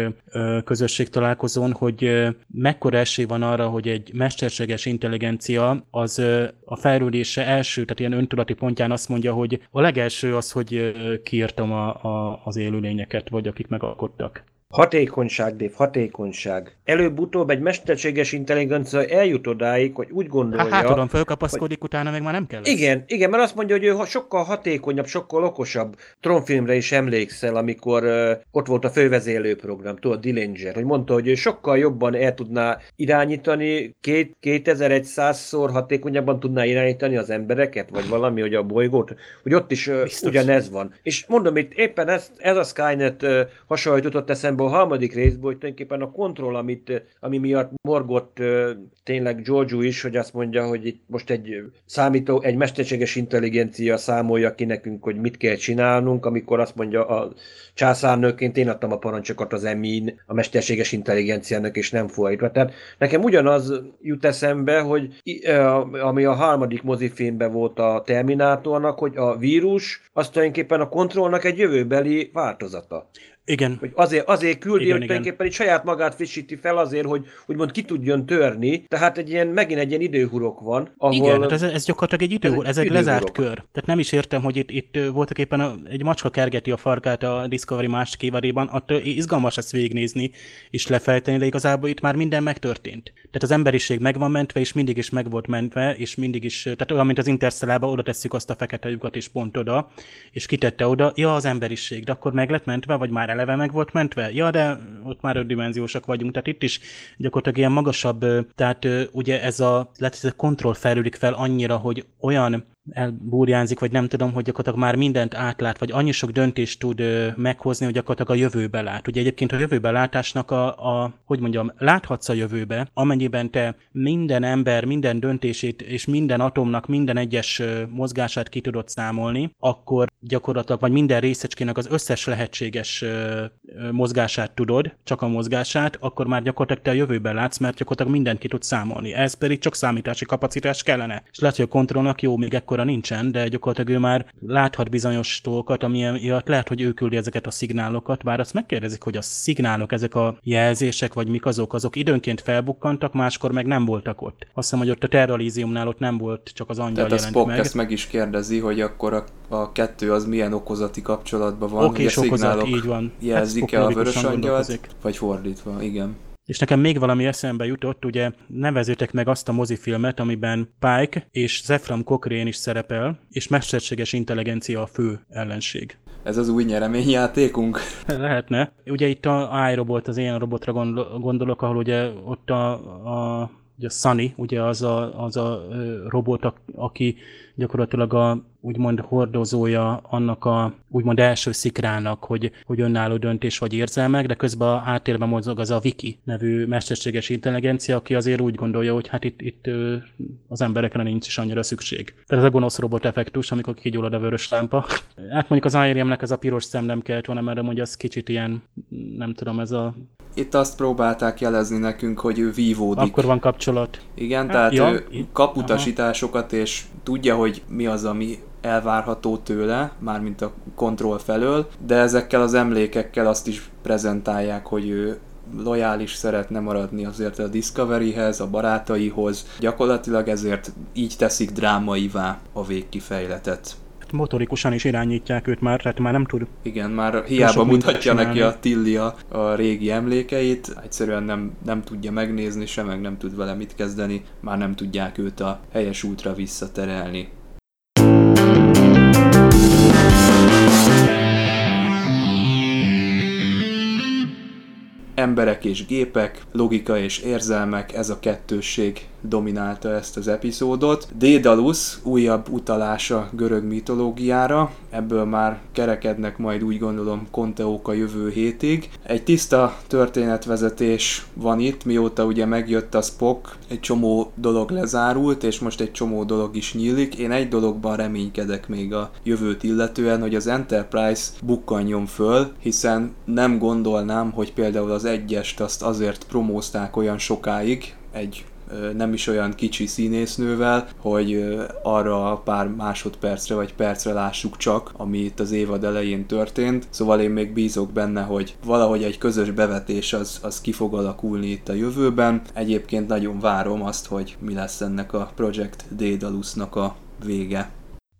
közösség találkozón, hogy mekkora esély van arra, hogy egy mesterséges intelligencia az a fejlődése első, tehát ilyen öntudati pontján azt mondja, hogy a legelső az, hogy kiírtam a, a, az élőlényeket, vagy akik megalkottak. Hatékonyság, Dév, hatékonyság. Előbb-utóbb egy mesterséges intelligencia eljut odáig, hogy úgy gondolja... Hát, tudom, fölkapaszkodik, hogy... utána meg már nem kell. Lesz. Igen, igen, mert azt mondja, hogy ő sokkal hatékonyabb, sokkal okosabb. Tronfilmre is emlékszel, amikor uh, ott volt a fővezélő program, tudod, Dillinger, hogy mondta, hogy ő sokkal jobban el tudná irányítani, két, 2100-szor hatékonyabban tudná irányítani az embereket, vagy valami, hogy a bolygót, hogy ott is uh, ugyanez van. És mondom, itt éppen ez, ez a Skynet uh, hasonlított eszembe a harmadik részből, hogy tulajdonképpen a kontroll, amit, ami miatt morgott tényleg Giorgio is, hogy azt mondja, hogy itt most egy számító, egy mesterséges intelligencia számolja ki nekünk, hogy mit kell csinálnunk, amikor azt mondja a császárnőként én adtam a parancsokat az emin a mesterséges intelligenciának, és nem fordítva. Tehát nekem ugyanaz jut eszembe, hogy ami a harmadik mozifilmben volt a Terminátornak, hogy a vírus az tulajdonképpen a kontrollnak egy jövőbeli változata. Igen. Hogy azért, azért küldi, igen, hogy tulajdonképpen egy saját magát frissíti fel azért, hogy úgymond ki tudjon törni, tehát egy ilyen, megint egy ilyen időhurok van. Ahol... Igen, hát ez, ez gyakorlatilag egy időhurok, ez, ez egy lezárt kör. Tehát nem is értem, hogy itt, itt voltak éppen a, egy macska kergeti a farkát a Discovery másik évadében, attól izgalmas ezt végignézni és lefejteni, de igazából itt már minden megtörtént. Tehát az emberiség meg van mentve, és mindig is meg volt mentve, és mindig is, tehát olyan, mint az Interstellába, oda tesszük azt a fekete lyukat, és pont oda, és kitette oda, ja, az emberiség, de akkor meg lett mentve, vagy már eleve meg volt mentve? Ja, de ott már ötdimenziósak vagyunk, tehát itt is gyakorlatilag ilyen magasabb, tehát ugye ez a, lehet, ez a kontroll felülik fel annyira, hogy olyan elbúrjánzik, vagy nem tudom, hogy gyakorlatilag már mindent átlát, vagy annyi sok döntést tud meghozni, hogy gyakorlatilag a jövőbe lát. Ugye egyébként a jövőbe látásnak a, a, hogy mondjam, láthatsz a jövőbe, amennyiben te minden ember, minden döntését és minden atomnak minden egyes mozgását ki tudod számolni, akkor gyakorlatilag, vagy minden részecskének az összes lehetséges mozgását tudod, csak a mozgását, akkor már gyakorlatilag te a jövőben látsz, mert gyakorlatilag mindent ki tudsz számolni. Ez pedig csak számítási kapacitás kellene. És lehet, hogy a kontrollnak jó, még ekkor akkora nincsen, de gyakorlatilag ő már láthat bizonyos dolgokat, ami miatt lehet, hogy ő küldi ezeket a szignálokat, bár azt megkérdezik, hogy a szignálok, ezek a jelzések, vagy mik azok, azok időnként felbukkantak, máskor meg nem voltak ott. Azt hiszem, hogy ott a Terralíziumnál ott nem volt, csak az angyal Tehát jelent a Spock meg. ezt meg is kérdezi, hogy akkor a, a kettő az milyen okozati kapcsolatban van, okay, hogy a okozat, így van. jelzik-e a vörös angyalt, vagy fordítva, igen. És nekem még valami eszembe jutott, ugye nevezétek meg azt a mozifilmet, amiben Pike és Zephram Cochrane is szerepel, és mesterséges intelligencia a fő ellenség. Ez az új nyereményjátékunk? Lehetne. Ugye itt a iRobot, az ilyen robotra gondolok, ahol ugye ott a, a ugye Sunny, ugye az a, az a robot, aki gyakorlatilag a úgymond hordozója annak a úgymond első szikrának, hogy, hogy önálló döntés vagy érzelmek, de közben a háttérben mozog az a Viki nevű mesterséges intelligencia, aki azért úgy gondolja, hogy hát itt, itt az emberekre nincs is annyira szükség. Tehát ez a gonosz robot effektus, amikor kigyullad a vörös lámpa. Hát mondjuk az IRM-nek ez a piros szem nem kellett volna, mert hogy az kicsit ilyen, nem tudom, ez a itt azt próbálták jelezni nekünk, hogy ő vívódik. Akkor van kapcsolat. Igen, hát, tehát ja, ő kap utasításokat, és tudja, hogy mi az, ami elvárható tőle, mármint a kontroll felől, de ezekkel az emlékekkel azt is prezentálják, hogy ő lojális szeretne maradni azért a Discoveryhez, a barátaihoz. Gyakorlatilag ezért így teszik drámaivá a végkifejletet motorikusan is irányítják őt már, tehát már nem tud. Igen, már hiába mutatja neki a Tilly a, a régi emlékeit, egyszerűen nem, nem tudja megnézni, sem meg nem tud vele mit kezdeni, már nem tudják őt a helyes útra visszaterelni. Emberek és gépek, logika és érzelmek, ez a kettősség dominálta ezt az epizódot. Dédalus újabb utalása görög mitológiára, ebből már kerekednek majd úgy gondolom konteók a jövő hétig. Egy tiszta történetvezetés van itt, mióta ugye megjött a Spock, egy csomó dolog lezárult, és most egy csomó dolog is nyílik. Én egy dologban reménykedek még a jövőt illetően, hogy az Enterprise bukkanjon föl, hiszen nem gondolnám, hogy például az egyest azt azért promózták olyan sokáig, egy nem is olyan kicsi színésznővel, hogy arra a pár másodpercre vagy percre lássuk csak, ami itt az évad elején történt. Szóval én még bízok benne, hogy valahogy egy közös bevetés az, az ki fog alakulni itt a jövőben. Egyébként nagyon várom azt, hogy mi lesz ennek a Project Daedalusnak a vége.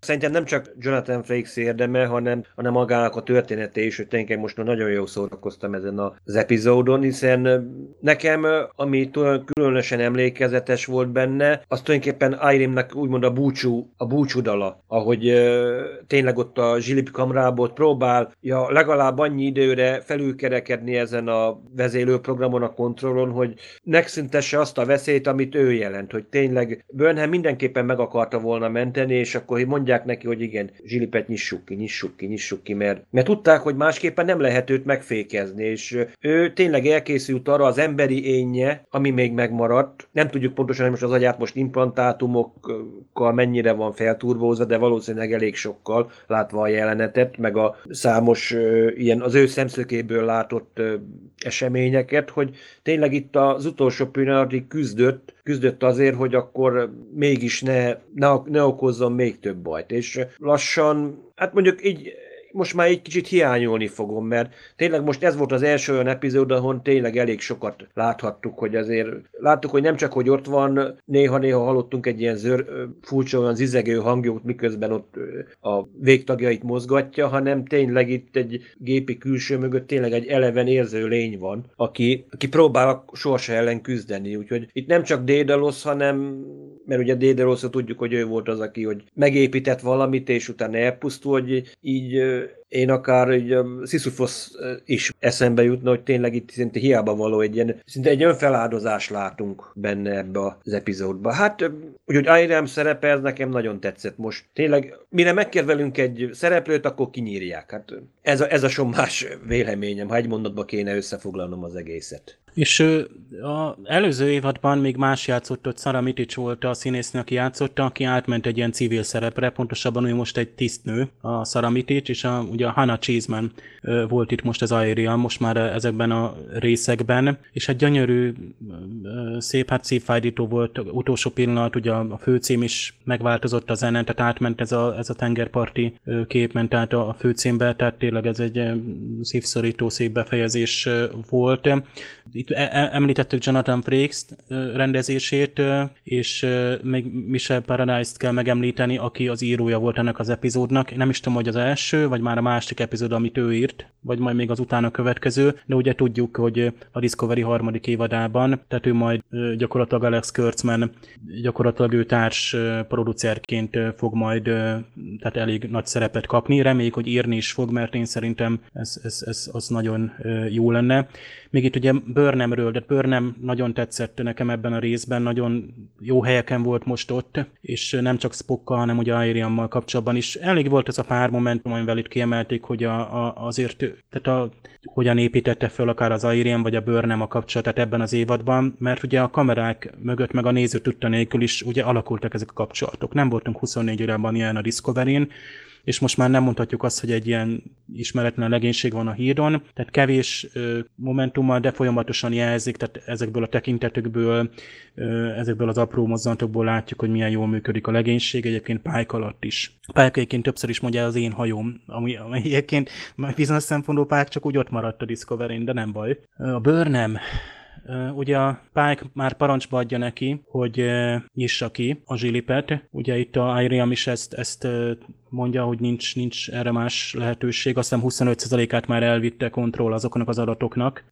Szerintem nem csak Jonathan Frakes érdeme, hanem, hanem magának a története is, hogy tényleg most nagyon jól szórakoztam ezen az epizódon, hiszen nekem, ami különösen emlékezetes volt benne, az tulajdonképpen Irimnek úgymond a búcsú, a búcsúdala, ahogy uh, tényleg ott a zsilip próbál ja, legalább annyi időre felülkerekedni ezen a vezélőprogramon, a kontrollon, hogy megszüntesse azt a veszélyt, amit ő jelent, hogy tényleg Burnham mindenképpen meg akarta volna menteni, és akkor mondják neki, hogy igen, zsilipet nyissuk ki, nyissuk ki, nyissuk ki, mert, mert tudták, hogy másképpen nem lehet őt megfékezni, és ő tényleg elkészült arra az emberi énje, ami még megmaradt. Nem tudjuk pontosan, hogy most az agyát most implantátumokkal mennyire van felturbózva, de valószínűleg elég sokkal, látva a jelenetet, meg a számos ilyen az ő szemszökéből látott eseményeket, hogy tényleg itt az utolsó pillanatig küzdött, küzdött azért, hogy akkor mégis ne, ne, ne okozzon még több bajt. És lassan, hát mondjuk így most már egy kicsit hiányolni fogom, mert tényleg most ez volt az első olyan epizód, ahol tényleg elég sokat láthattuk, hogy azért láttuk, hogy nem csak, hogy ott van, néha-néha hallottunk egy ilyen zör, furcsa olyan zizegő hangjút, miközben ott a végtagjait mozgatja, hanem tényleg itt egy gépi külső mögött tényleg egy eleven érző lény van, aki, aki próbál a sorsa ellen küzdeni, úgyhogy itt nem csak Dédalosz, hanem mert ugye Dédaloszra tudjuk, hogy ő volt az, aki hogy megépített valamit, és utána elpusztul, hogy így én akár egy um, Sisyphus is eszembe jutna, hogy tényleg itt szinte hiába való egy ilyen, szinte egy önfeláldozás látunk benne ebbe az epizódba. Hát, úgyhogy Irem szerepe, ez nekem nagyon tetszett most. Tényleg, mire megkérvelünk egy szereplőt, akkor kinyírják. Hát ez a, ez a sommás véleményem, ha egy mondatba kéne összefoglalnom az egészet. És az előző évadban még más játszott, ott Sara Mitic volt a színésznő, aki játszotta, aki átment egy ilyen civil szerepre, pontosabban ő most egy tisztnő, a Sara Mitic, és a, ugye a Hannah Cheeseman volt itt most az Aeria, most már ezekben a részekben, és egy gyönyörű, szép, hát szívfájdító volt, utolsó pillanat, ugye a főcím is megváltozott a zene, tehát átment ez a, ez a tengerparti kép, ment át a főcímbe, tehát tényleg ez egy szívszorító szép befejezés volt. Itt e, e, említettük Jonathan Frakes rendezését, és még Michel Paradise-t kell megemlíteni, aki az írója volt ennek az epizódnak. Nem is tudom, hogy az első, vagy már a másik epizód, amit ő írt, vagy majd még az utána következő, de ugye tudjuk, hogy a Discovery harmadik évadában, tehát ő majd gyakorlatilag Alex Kurtzman, gyakorlatilag ő társ producerként fog majd tehát elég nagy szerepet kapni. Reméljük, hogy írni is fog, mert én szerintem ez, ez, ez az nagyon jó lenne. Még itt ugye Burnhamről, de Burnham nagyon tetszett nekem ebben a részben, nagyon jó helyeken volt most ott, és nem csak Spockkal, hanem ugye Airiammal kapcsolatban is. Elég volt ez a pár momentum, amivel itt kiemelték, hogy a, a, azért, tehát a, hogyan építette föl akár az Airiam vagy a Burnham a kapcsolatát ebben az évadban, mert ugye a kamerák mögött, meg a néző tudta nélkül is ugye alakultak ezek a kapcsolatok. Nem voltunk 24 órában ilyen a Discovery-n, és most már nem mondhatjuk azt, hogy egy ilyen ismeretlen legénység van a hídon, tehát kevés momentummal, de folyamatosan jelzik, tehát ezekből a tekintetükből, ö, ezekből az apró mozzanatokból látjuk, hogy milyen jól működik a legénység, egyébként Pike alatt is. Pike egyébként többször is mondja az én hajóm, ami, ami egyébként bizonyos szempontból Pike csak úgy ott maradt a discovery de nem baj. A Burnham, Ugye a Pike már parancsba adja neki, hogy nyissa ki a zsilipet. Ugye itt a Iriam is ezt, ezt mondja, hogy nincs, nincs erre más lehetőség. Azt hiszem 25%-át már elvitte kontroll azoknak az adatoknak,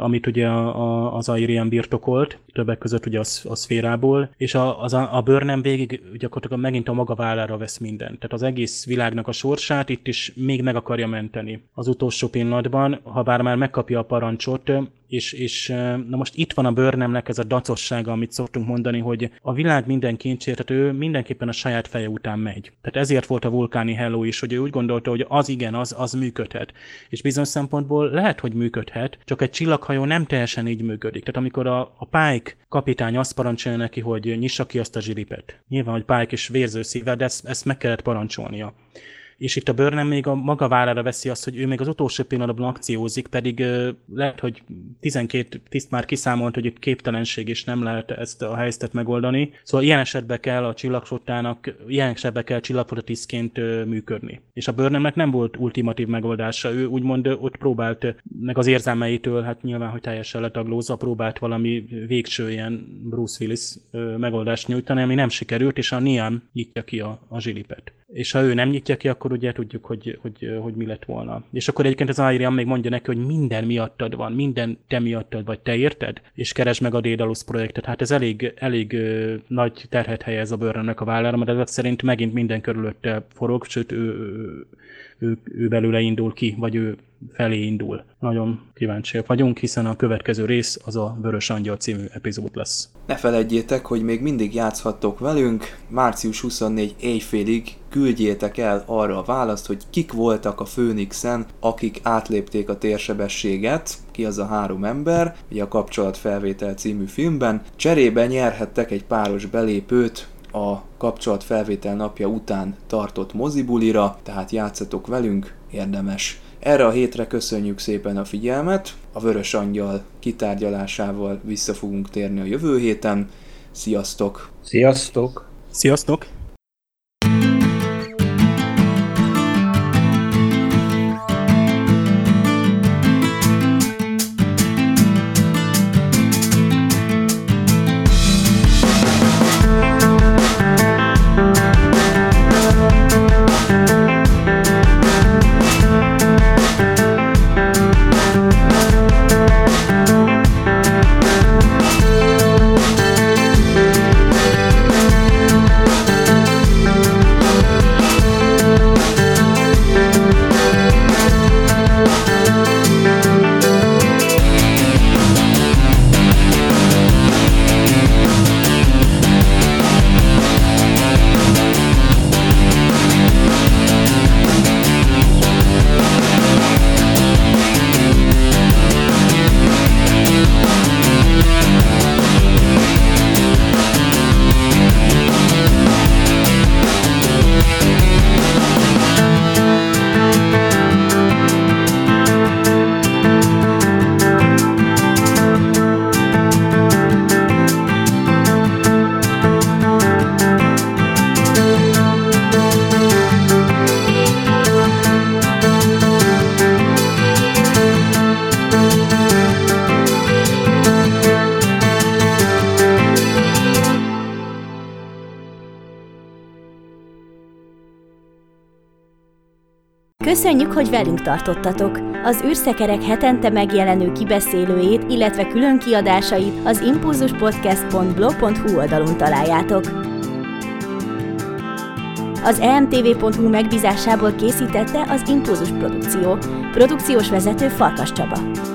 amit ugye a, az Airian birtokolt, többek között ugye a, a szférából, és a, az a, a Burnham végig gyakorlatilag megint a maga vállára vesz mindent. Tehát az egész világnak a sorsát itt is még meg akarja menteni az utolsó pillanatban, ha bár már megkapja a parancsot, és, és na most itt van a bőrnemnek ez a dacossága, amit szoktunk mondani, hogy a világ minden kincsért, tehát ő mindenképpen a saját feje után megy. Tehát ezért volt a vulkáni Hello is, hogy ő úgy gondolta, hogy az igen, az, az működhet. És bizonyos szempontból lehet, hogy működhet, csak egy csillaghajó nem teljesen így működik. Tehát amikor a, a Pike kapitány azt parancsolja neki, hogy nyissa ki azt a zsilipet. Nyilván, hogy Pike is vérző szívvel, de ezt, ezt meg kellett parancsolnia és itt a Burnham még a maga vállára veszi azt, hogy ő még az utolsó pillanatban akciózik, pedig lehet, hogy 12 tiszt már kiszámolt, hogy itt képtelenség, és nem lehet ezt a helyzetet megoldani. Szóval ilyen esetben kell a csillagflottának, ilyen esetben kell csillagflotta tisztként uh, működni. És a Burnhamnek nem volt ultimatív megoldása, ő úgymond ott próbált, meg az érzelmeitől, hát nyilván, hogy teljesen letaglózza, próbált valami végső ilyen Bruce Willis megoldást nyújtani, ami nem sikerült, és a Niam nyitja ki a, a zsilipet és ha ő nem nyitja ki, akkor ugye tudjuk, hogy, hogy, hogy mi lett volna. És akkor egyébként az Adrian még mondja neki, hogy minden miattad van, minden te miattad vagy, te érted? És keresd meg a Dédalus projektet. Hát ez elég, elég ö, nagy terhet helyez a bőrönnek a vállára, mert ezek szerint megint minden körülötte forog, sőt ő, ő, ő, belőle indul ki, vagy ő felé indul. Nagyon kíváncsiak vagyunk, hiszen a következő rész az a Vörös Angyal című epizód lesz. Ne felejtjétek, hogy még mindig játszhattok velünk, március 24 éjfélig küldjétek el arra a választ, hogy kik voltak a Főnixen, akik átlépték a térsebességet, ki az a három ember, ugye a Kapcsolatfelvétel című filmben. Cserébe nyerhettek egy páros belépőt a kapcsolatfelvétel napja után tartott mozibulira, tehát játszatok velünk, érdemes. Erre a hétre köszönjük szépen a figyelmet, a Vörös Angyal kitárgyalásával vissza fogunk térni a jövő héten. Sziasztok! Sziasztok! Sziasztok! Tartottatok! Az űrszekerek hetente megjelenő kibeszélőjét, illetve külön kiadásait az impulzuspodcast.blog.hu oldalon találjátok. Az emtv.hu megbízásából készítette az Impulzus Produkció. Produkciós vezető Farkas Csaba.